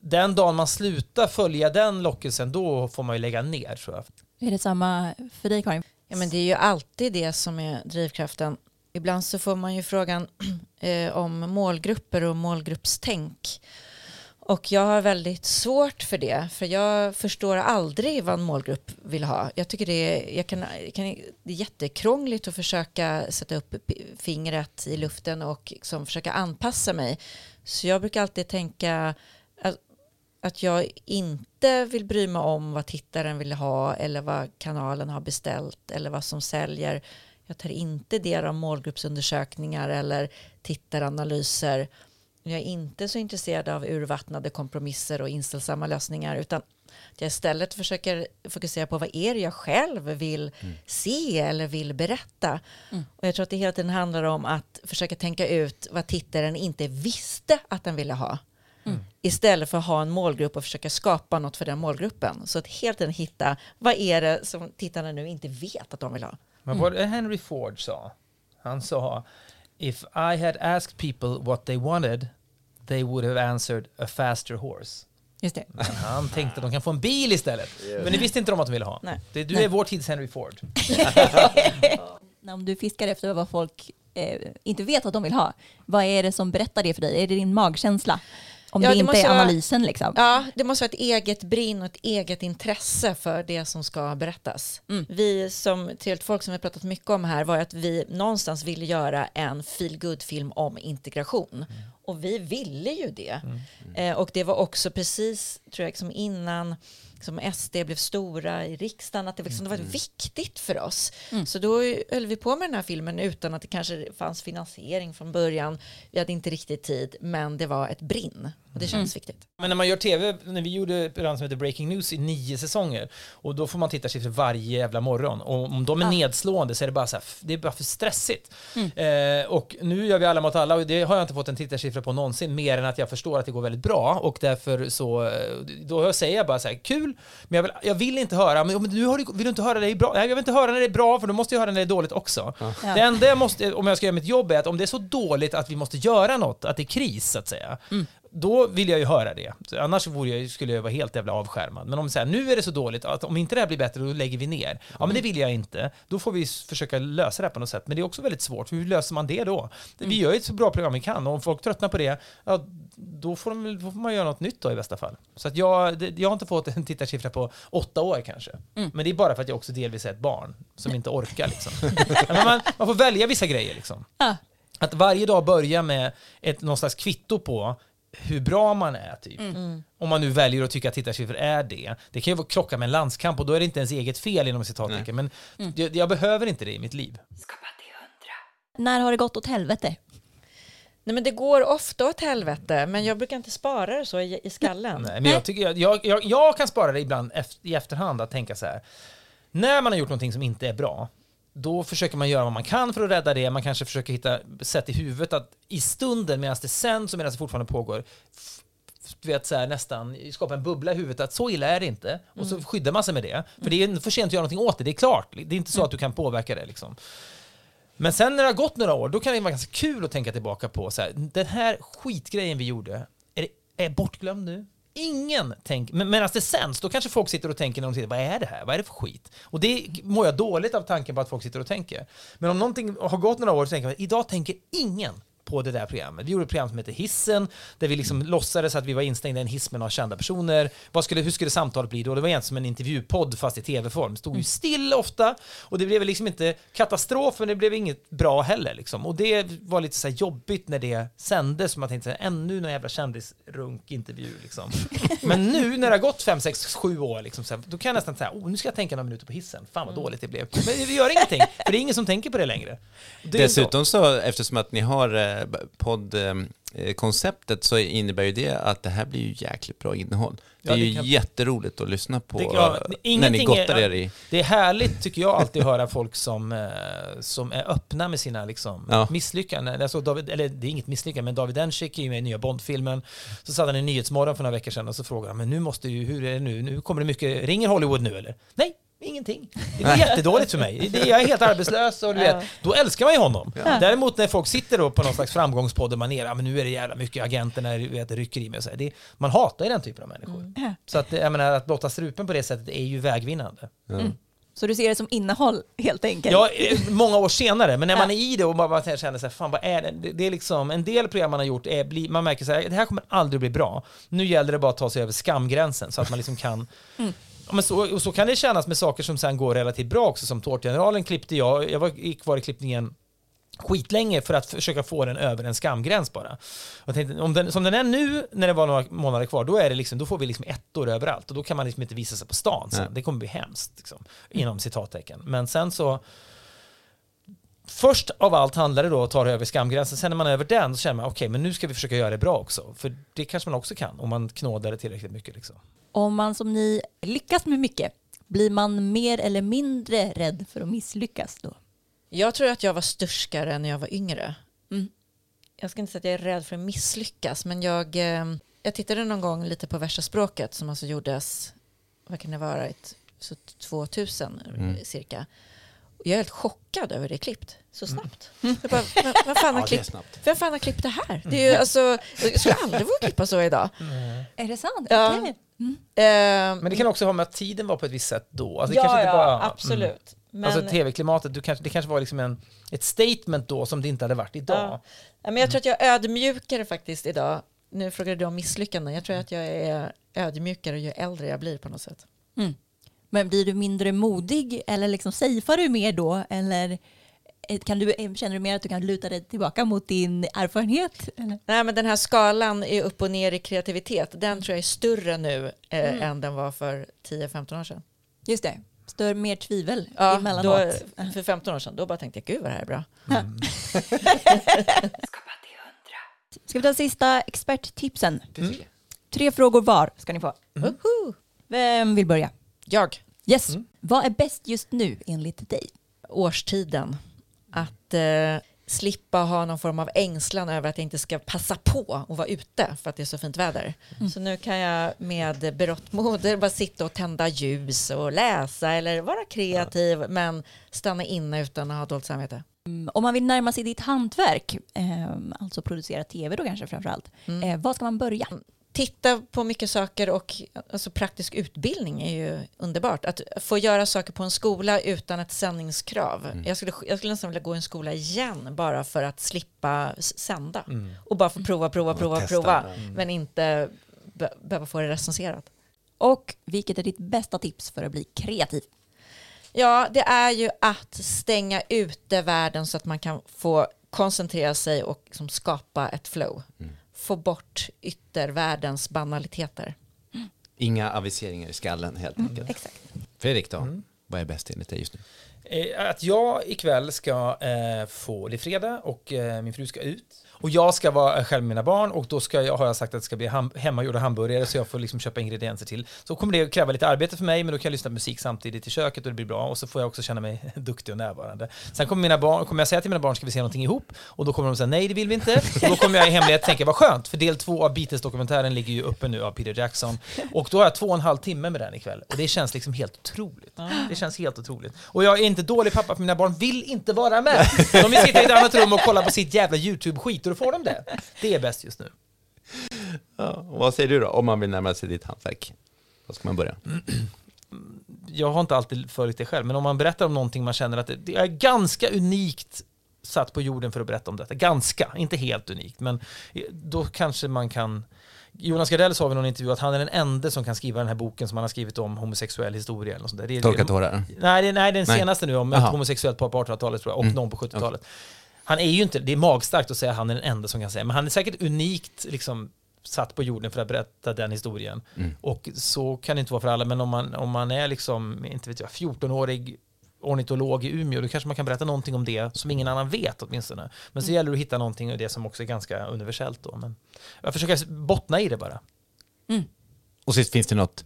den dagen man slutar följa den lockelsen, då får man ju lägga ner tror jag. Är det samma för dig Karin? Ja, men det är ju alltid det som är drivkraften. Ibland så får man ju frågan eh, om målgrupper och målgruppstänk. Och jag har väldigt svårt för det, för jag förstår aldrig vad en målgrupp vill ha. Jag tycker det är, jag kan, kan, det är jättekrångligt att försöka sätta upp fingret i luften och liksom försöka anpassa mig. Så jag brukar alltid tänka att, att jag inte vill bry mig om vad tittaren vill ha eller vad kanalen har beställt eller vad som säljer. Jag tar inte del av målgruppsundersökningar eller tittaranalyser jag är inte så intresserad av urvattnade kompromisser och inställsamma lösningar utan jag istället försöker fokusera på vad är det jag själv vill mm. se eller vill berätta. Mm. Och jag tror att det hela tiden handlar om att försöka tänka ut vad tittaren inte visste att den ville ha. Mm. Istället för att ha en målgrupp och försöka skapa något för den målgruppen. Så att hela tiden hitta vad är det som tittarna nu inte vet att de vill ha. Men vad Henry Ford sa, han sa If I had asked people what they wanted they would have answered a faster horse. Just det. Men han tänkte att de kan få en bil istället. Men det visste inte de att de ville ha. Nej. Det, du Nej. är vår tids Henry Ford. Om du fiskar efter vad folk eh, inte vet att de vill ha, vad är det som berättar det för dig? Är det din magkänsla? Om ja, det, det inte är analysen vara, liksom. Ja, det måste vara ett eget brinn och ett eget intresse för det som ska berättas. Mm. Vi som till folk som vi pratat mycket om här var att vi någonstans ville göra en feel film om integration. Mm. Och vi ville ju det. Mm. Eh, och det var också precis, tror jag, som innan som SD blev stora i riksdagen, att det, liksom, det var mm. viktigt för oss. Mm. Så då höll vi på med den här filmen utan att det kanske fanns finansiering från början. Vi hade inte riktigt tid, men det var ett brinn. Och det känns mm. viktigt. Men när man gör tv, när vi gjorde ett program som heter Breaking News i nio säsonger, och då får man titta tittarsiffror varje jävla morgon. Och om de är ah. nedslående så är det bara så här, det är bara för stressigt. Mm. Eh, och nu gör vi Alla mot alla, och det har jag inte fått en tittarsiffra på någonsin, mer än att jag förstår att det går väldigt bra. Och därför så, då säger jag bara så här, kul, men jag vill, jag vill inte höra, men nu har du, vill du inte höra det är bra? Nej, jag vill inte höra när det är bra, för då måste jag höra när det är dåligt också. Ja. Det enda jag måste, om jag ska göra mitt jobb, är att om det är så dåligt att vi måste göra något, att det är kris, så att säga, mm då vill jag ju höra det. Så annars jag, skulle jag vara helt jävla avskärmad. Men om så här, nu är det så dåligt, att om inte det här blir bättre, då lägger vi ner. Ja, men det vill jag inte. Då får vi försöka lösa det på något sätt. Men det är också väldigt svårt, hur löser man det då? Vi gör ju ett så bra program vi kan, och om folk tröttnar på det, ja, då, får de, då får man göra något nytt då i bästa fall. Så att jag, det, jag har inte fått en tittarsiffra på åtta år kanske. Men det är bara för att jag också delvis är ett barn som inte orkar. Liksom. Man, man får välja vissa grejer. Liksom. Ja. Att varje dag börja med ett, någon slags kvitto på hur bra man är, typ. Om man nu väljer att tycka att tittarsiffror är det. Det kan ju vara krocka med en landskamp och då är det inte ens eget fel inom citattecken. Men jag, jag behöver inte det i mitt liv. När har det gått åt helvete? Nej, men det går ofta åt helvete, men jag brukar inte spara det så i, i skallen. Nej, men jag, tycker, jag, jag, jag, jag kan spara det ibland eft- i efterhand att tänka så här. När man har gjort någonting som inte är bra, då försöker man göra vad man kan för att rädda det. Man kanske försöker hitta sätt i huvudet att i stunden medan det sänds och medan det fortfarande pågår du vet, så här, nästan skapa en bubbla i huvudet att så illa är det inte. Och så skyddar man sig med det. För det är för sent att göra någonting åt det, det är klart. Det är inte så att du kan påverka det. Liksom. Men sen när det har gått några år, då kan det vara ganska kul att tänka tillbaka på så här, den här skitgrejen vi gjorde, är, det, är bortglömd nu? Ingen tänker, men medan det sänds, då kanske folk sitter och tänker när de tittar, vad är det här? Vad är det för skit? Och det mår jag dåligt av tanken på att folk sitter och tänker. Men om någonting har gått några år så tänker jag, idag tänker ingen på det där programmet. Vi gjorde ett program som heter Hissen, där vi liksom låtsades att vi var instängda i en hiss med några kända personer. Vad skulle, hur skulle samtalet bli då? Det var egentligen som en intervjupodd fast i tv-form. Stod ju still ofta och det blev liksom inte katastrof, men det blev inget bra heller. Liksom. Och det var lite så här jobbigt när det sändes, som man tänkte, så här, ännu någon jävla kändisrunk-intervju. Liksom. Men nu när det har gått fem, sex, sju år, liksom, så här, då kan jag nästan säga, oh, nu ska jag tänka några minuter på hissen. Fan vad dåligt det blev. Men vi gör ingenting, för det är ingen som tänker på det längre. Det Dessutom så, eftersom att ni har eh, poddkonceptet så innebär ju det att det här blir ju jäkligt bra innehåll. Det Ja, är det ju kan- jätteroligt att lyssna på ja, när ni gottar er i... Det är härligt tycker jag alltid att höra folk som, eh, som är öppna med sina liksom, Ja. misslyckanden. Såg David, eller det är inget misslyckande, men David Dencik är ju med i nya Bondfilmen. Så satt han i Nyhetsmorgon för några veckor sedan och så frågade han, men nu måste ju, hur är det nu? Nu kommer det mycket, ringer Hollywood nu eller? Nej, ingenting. Det går jättedåligt för mig. Det- Jag är helt arbetslös och du vet, då älskar man ju honom. Däremot när folk sitter då på någon slags framgångspodd och man är, ja, men nu är det jävla mycket agenterna du vet, rycker i mig och så här. det, Man hatar ju den typen av människor. Så att, jag menar, att blotta strupen på det sättet är ju vägvinnande. Så du ser det som innehåll helt enkelt? Ja, eh, många år senare, men när man är i det och bara, bara känner så här, fan vad är det? det? Är liksom, en del program man har gjort, är, bli, man märker så här, det här kommer aldrig bli bra. Nu gäller det bara att ta sig över skamgränsen så att man liksom kan Ja, men så, och så kan det kännas med saker som sen går relativt bra också, som Tårtgeneralen klippte jag, jag var, gick kvar i klippningen skitlänge för att försöka få den över en skamgräns bara. Jag tänkte, om den, som den är nu, när det var några månader kvar, då, är det liksom, då får vi liksom ettor överallt och då kan man liksom inte visa sig på stan sen. Nej. Det kommer bli hemskt, liksom, inom citattecken. Men sen så Först av allt handlar det då om att ta det över skamgränsen, sen när man är över den så känner man okej, men nu ska vi försöka göra det bra också. För det kanske man också kan om man knådar det tillräckligt mycket. Liksom. Om man som ni lyckas med mycket, blir man mer eller mindre rädd för att misslyckas då? Jag tror att jag var störskare när jag var yngre. Mm. Jag ska inte säga att jag är rädd för att misslyckas, men jag, eh, jag tittade någon gång lite på värsta språket som alltså gjordes, vad kan det vara, ett, så 2000 Mm. cirka. Jag är helt chockad över det klippt så snabbt. Jag bara, vem, vem, fan har Ja, klippt, snabbt. vem fan har klippt det här? Det är ju, alltså, jag skulle aldrig våga klippa så idag. Är det sant? Ja. Eh, Men det kan också ha med att tiden var på ett visst sätt då. Alltså, det kanske inte bara, absolut. Mm. Men, Alltså tv-klimatet, kanske, det kanske var liksom en, ett statement då som det inte hade varit idag. Ja. Ja, men jag tror att jag är ödmjukare faktiskt idag. Nu frågade du om misslyckanden. Jag tror att jag är ödmjukare ju äldre jag blir på något sätt. Men blir du mindre modig eller liksom safear du mer då? Eller kan du, eh, känner du mer att du kan luta dig tillbaka mot din erfarenhet? Eller? Nej, men den här skalan är upp och ner i kreativitet. Den tror jag är större nu eh, än den var för 10-15 år sedan. Just det, större, mer tvivel Ja, då, emellanåt. för 15 år sedan, då bara tänkte jag gud vad det här är bra. Ska vi ta sista experttipsen? Jag. Tre frågor var ska ni få. Woho! Vem vill börja? Jag, Yes. Vad är bäst just nu enligt dig? årstiden. Att eh, slippa ha någon form av ängslan över att jag inte ska passa på att vara ute för att det är så fint väder. Så nu kan jag med berått mod bara sitta och tända ljus och läsa eller vara kreativ men stanna inne utan att ha dåligt samvete. Mm, Om man vill närma sig ditt hantverk, eh, alltså producera tv då kanske framför allt, eh, var ska man börja? Titta på mycket saker och alltså, praktisk utbildning är ju underbart. Att få göra saker på en skola utan ett sändningskrav. Mm. Jag, skulle, jag skulle nästan vilja gå i en skola igen bara för att slippa sända. Mm. Och bara få prova, prova, prova, testa. prova. Men inte be- behöva få det recenserat. Och vilket är ditt bästa tips för att bli kreativ? Ja, det är ju att stänga ute världen så att man kan få koncentrera sig och liksom skapa ett flow. Få bort yttervärldens banaliteter. Inga aviseringar i skallen helt enkelt. Exakt. Fredrik då? Vad är bäst enligt dig just nu? Eh, Att jag ikväll ska eh, få, det är fredag och eh, min fru ska ut. Och jag ska vara själv med mina barn och då ska jag, har jag sagt att det ska bli ham- hemmagjorda hamburgare så jag får liksom köpa ingredienser till. Så kommer det att kräva lite arbete för mig men då kan jag lyssna på musik samtidigt i köket och det blir bra och så får jag också känna mig duktig och närvarande. Sen kommer, mina barn, kommer jag säga till mina barn ska vi se någonting ihop och då kommer de säga nej det vill vi inte. Och då kommer jag i hemlighet tänka vad skönt för del två av Beatles-dokumentären ligger ju uppe nu av Peter Jackson och då har jag två och en halv timme med den ikväll och det känns liksom helt otroligt. Det känns helt otroligt. Och jag är inte dålig pappa för mina barn vill inte vara med. De vill sitta i ett annat rum och kolla på sitt jävla YouTube-skit och då får de det. Det är bäst just nu. Ja, vad säger du då, om man vill närma sig ditt hantverk? Var ska man börja? Jag har inte alltid följt det själv, men om man berättar om någonting man känner att det, är ganska unikt satt på jorden för att berätta om detta. Ganska, inte helt unikt, men då kanske man kan Jonas Gardell sa vid någon intervju att han är den enda som kan skriva den här boken som han har skrivit om homosexuell historia. Eller något sånt där. Det är, Torka tårar? Nej, det, nej, den Nej. senaste nu om ett homosexuellt par på 1800-talet tror jag, och Mm. någon på 70-talet. Han är ju inte, det är magstarkt att säga att han är den enda som kan säga, men han är säkert unikt liksom satt på jorden för att berätta den historien. Mm. Och så kan det inte vara för alla, men om man, om man är liksom, inte vet jag, 14-årig ornitolog i Umeå, då kanske man kan berätta någonting om det som ingen annan vet åtminstone. Men så gäller det att hitta någonting i det som också är ganska universellt då. Men jag försöker bottna i det bara. Och sist, finns det något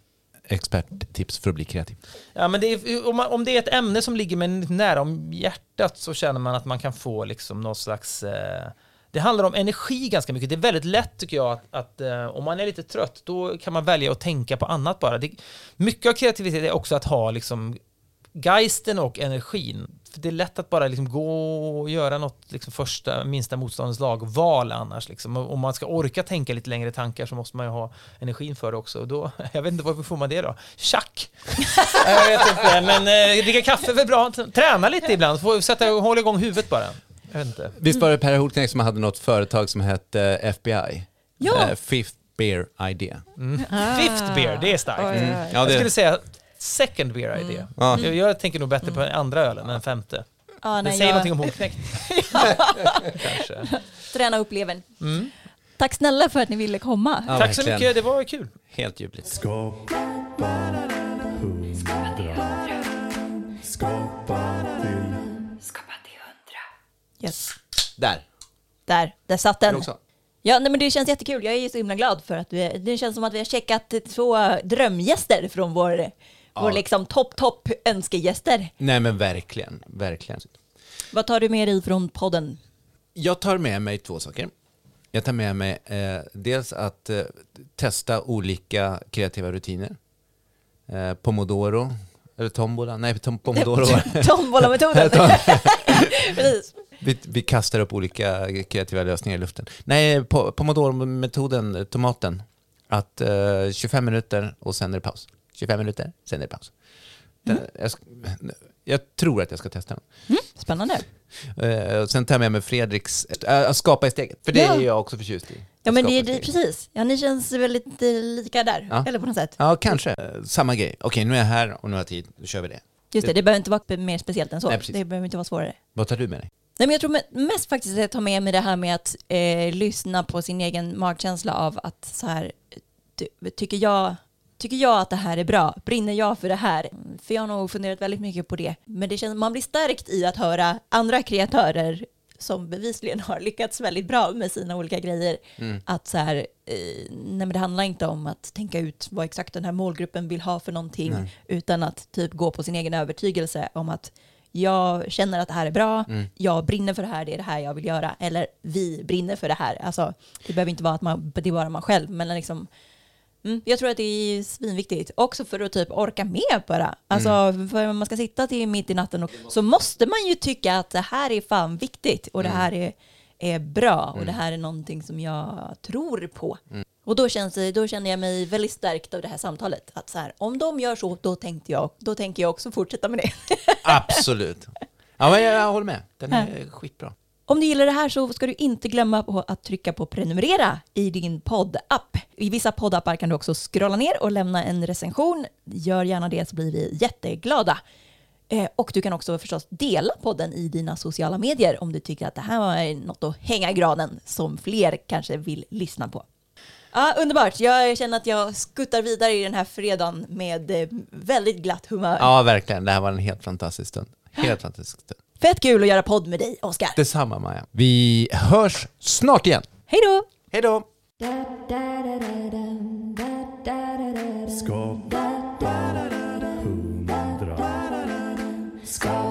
experttips för att bli kreativ? Ja, men det är, om, man, om det är ett ämne som ligger mig nära om hjärtat så känner man att man kan få liksom någon slags... Eh, det handlar om energi ganska mycket. Det är väldigt lätt tycker jag att, att eh, om man är lite trött då kan man välja att tänka på annat bara. Det, mycket av kreativitet är också att ha liksom geisten och energin. För det är lätt att bara liksom gå och göra något liksom första, minsta motståndets lag-val annars. Liksom. Om man ska orka tänka lite längre tankar så måste man ju ha energin för det också. Och då, jag vet inte varför får man det då? Tjack! jag vet inte, men eh, dricka kaffe är väl bra. Träna lite ibland, få sätta, hålla igång huvudet bara. Jag vet inte. Visst var det Per Holknekt som hade något företag som hette FBI? Ja. Eh, Fifth Beer Idea. Fifth beer, det är starkt. Oj. Ja, Jag det, skulle säga second beer idea. Ja. Jag, jag tänker nog bättre på den andra ölen än femte. Ja, Det nej, säger jag någonting om Holknekt. Kanske. träna upp levern. Mm. Tack snälla för att ni ville komma. Ja, Tack så mycket, det var kul. Helt ljuvligt. Skapa hundra. Skapa till Yes. Där. Där, där satt den. Ja, nej, men det känns jättekul. Jag är så himla glad för att vi, det känns som att vi har checkat två drömgäster från vår, vår liksom topp, topp önskegäster. Nej men verkligen, verkligen. Vad tar du med dig från podden? Jag tar med mig två saker. Jag tar med mig eh, dels att eh, testa olika kreativa rutiner. Eh, pomodoro, eller tombola, nej tom, pomodoro. Tombola-metoden. Precis. vi, vi kastar upp olika kreativa lösningar i luften. Nej, po, pomodoro-metoden, tomaten. Att eh, 25 minuter och sen är det paus. 25 minuter, sen är det paus. Den, jag, sk- jag tror att jag ska testa den. Spännande. Eh, och sen tar jag med mig Fredriks, att skapa i steget. För det Ja. är jag också förtjust i. Ja, men det är det, precis. Ja, ni känns väldigt eh, lika där. Ja. Eller på något sätt. Ja, kanske. Samma grej. Okej, nu är jag här och nu har jag tid. Då kör vi det. Just det, det behöver inte vara mer speciellt än så. Nej, precis. det behöver inte vara svårare. Vad tar du med dig? Nej, men jag tror me- mest faktiskt att jag tar med mig det här med att eh, lyssna på sin egen magkänsla av att så här, ty- tycker jag, tycker jag att det här är bra? Brinner jag för det här? För jag har nog funderat väldigt mycket på det. Men det känns, man blir stärkt i att höra andra kreatörer som bevisligen har lyckats väldigt bra med sina olika grejer. Att så här, eh, nej det handlar inte om att tänka ut vad exakt den här målgruppen vill ha för någonting, Nej. utan att typ gå på sin egen övertygelse om att jag känner att det här är bra, jag brinner för det här, det är det här jag vill göra, eller vi brinner för det här. Alltså, det behöver inte vara att man, det är bara man själv, men liksom Mm, jag tror att det är svinviktigt. Också för att typ orka med bara. Alltså, Mm. för om man ska sitta till mitt i natten och, så måste man ju tycka att det här är fan viktigt och Mm. det här är, är bra och det här är någonting som jag tror på. Mm. Och då, känns då känner jag mig väldigt stärkt av det här samtalet. Att så här, om de gör så, då, tänkte jag, då tänker jag också fortsätta med det. Absolut. Ja, men jag, jag håller med. Den är skitbra. Om du gillar det här så ska du inte glömma på att trycka på prenumerera i din poddapp. I vissa poddappar kan du också scrolla ner och lämna en recension. Gör gärna det så blir vi jätteglada. Eh, Och du kan också förstås dela podden i dina sociala medier om du tycker att det här var något att hänga i granen som fler kanske vill lyssna på. Ja, underbart. Jag känner att jag skuttar vidare i den här fredagen med eh, väldigt glatt humör. Ja, verkligen. Det här var en helt fantastisk stund. Helt fantastisk stund. Fett kul att göra podd med dig, Oskar. Detsamma, Maja. Vi hörs snart igen. Hej då! Hej då! Skapa hundra. Skapa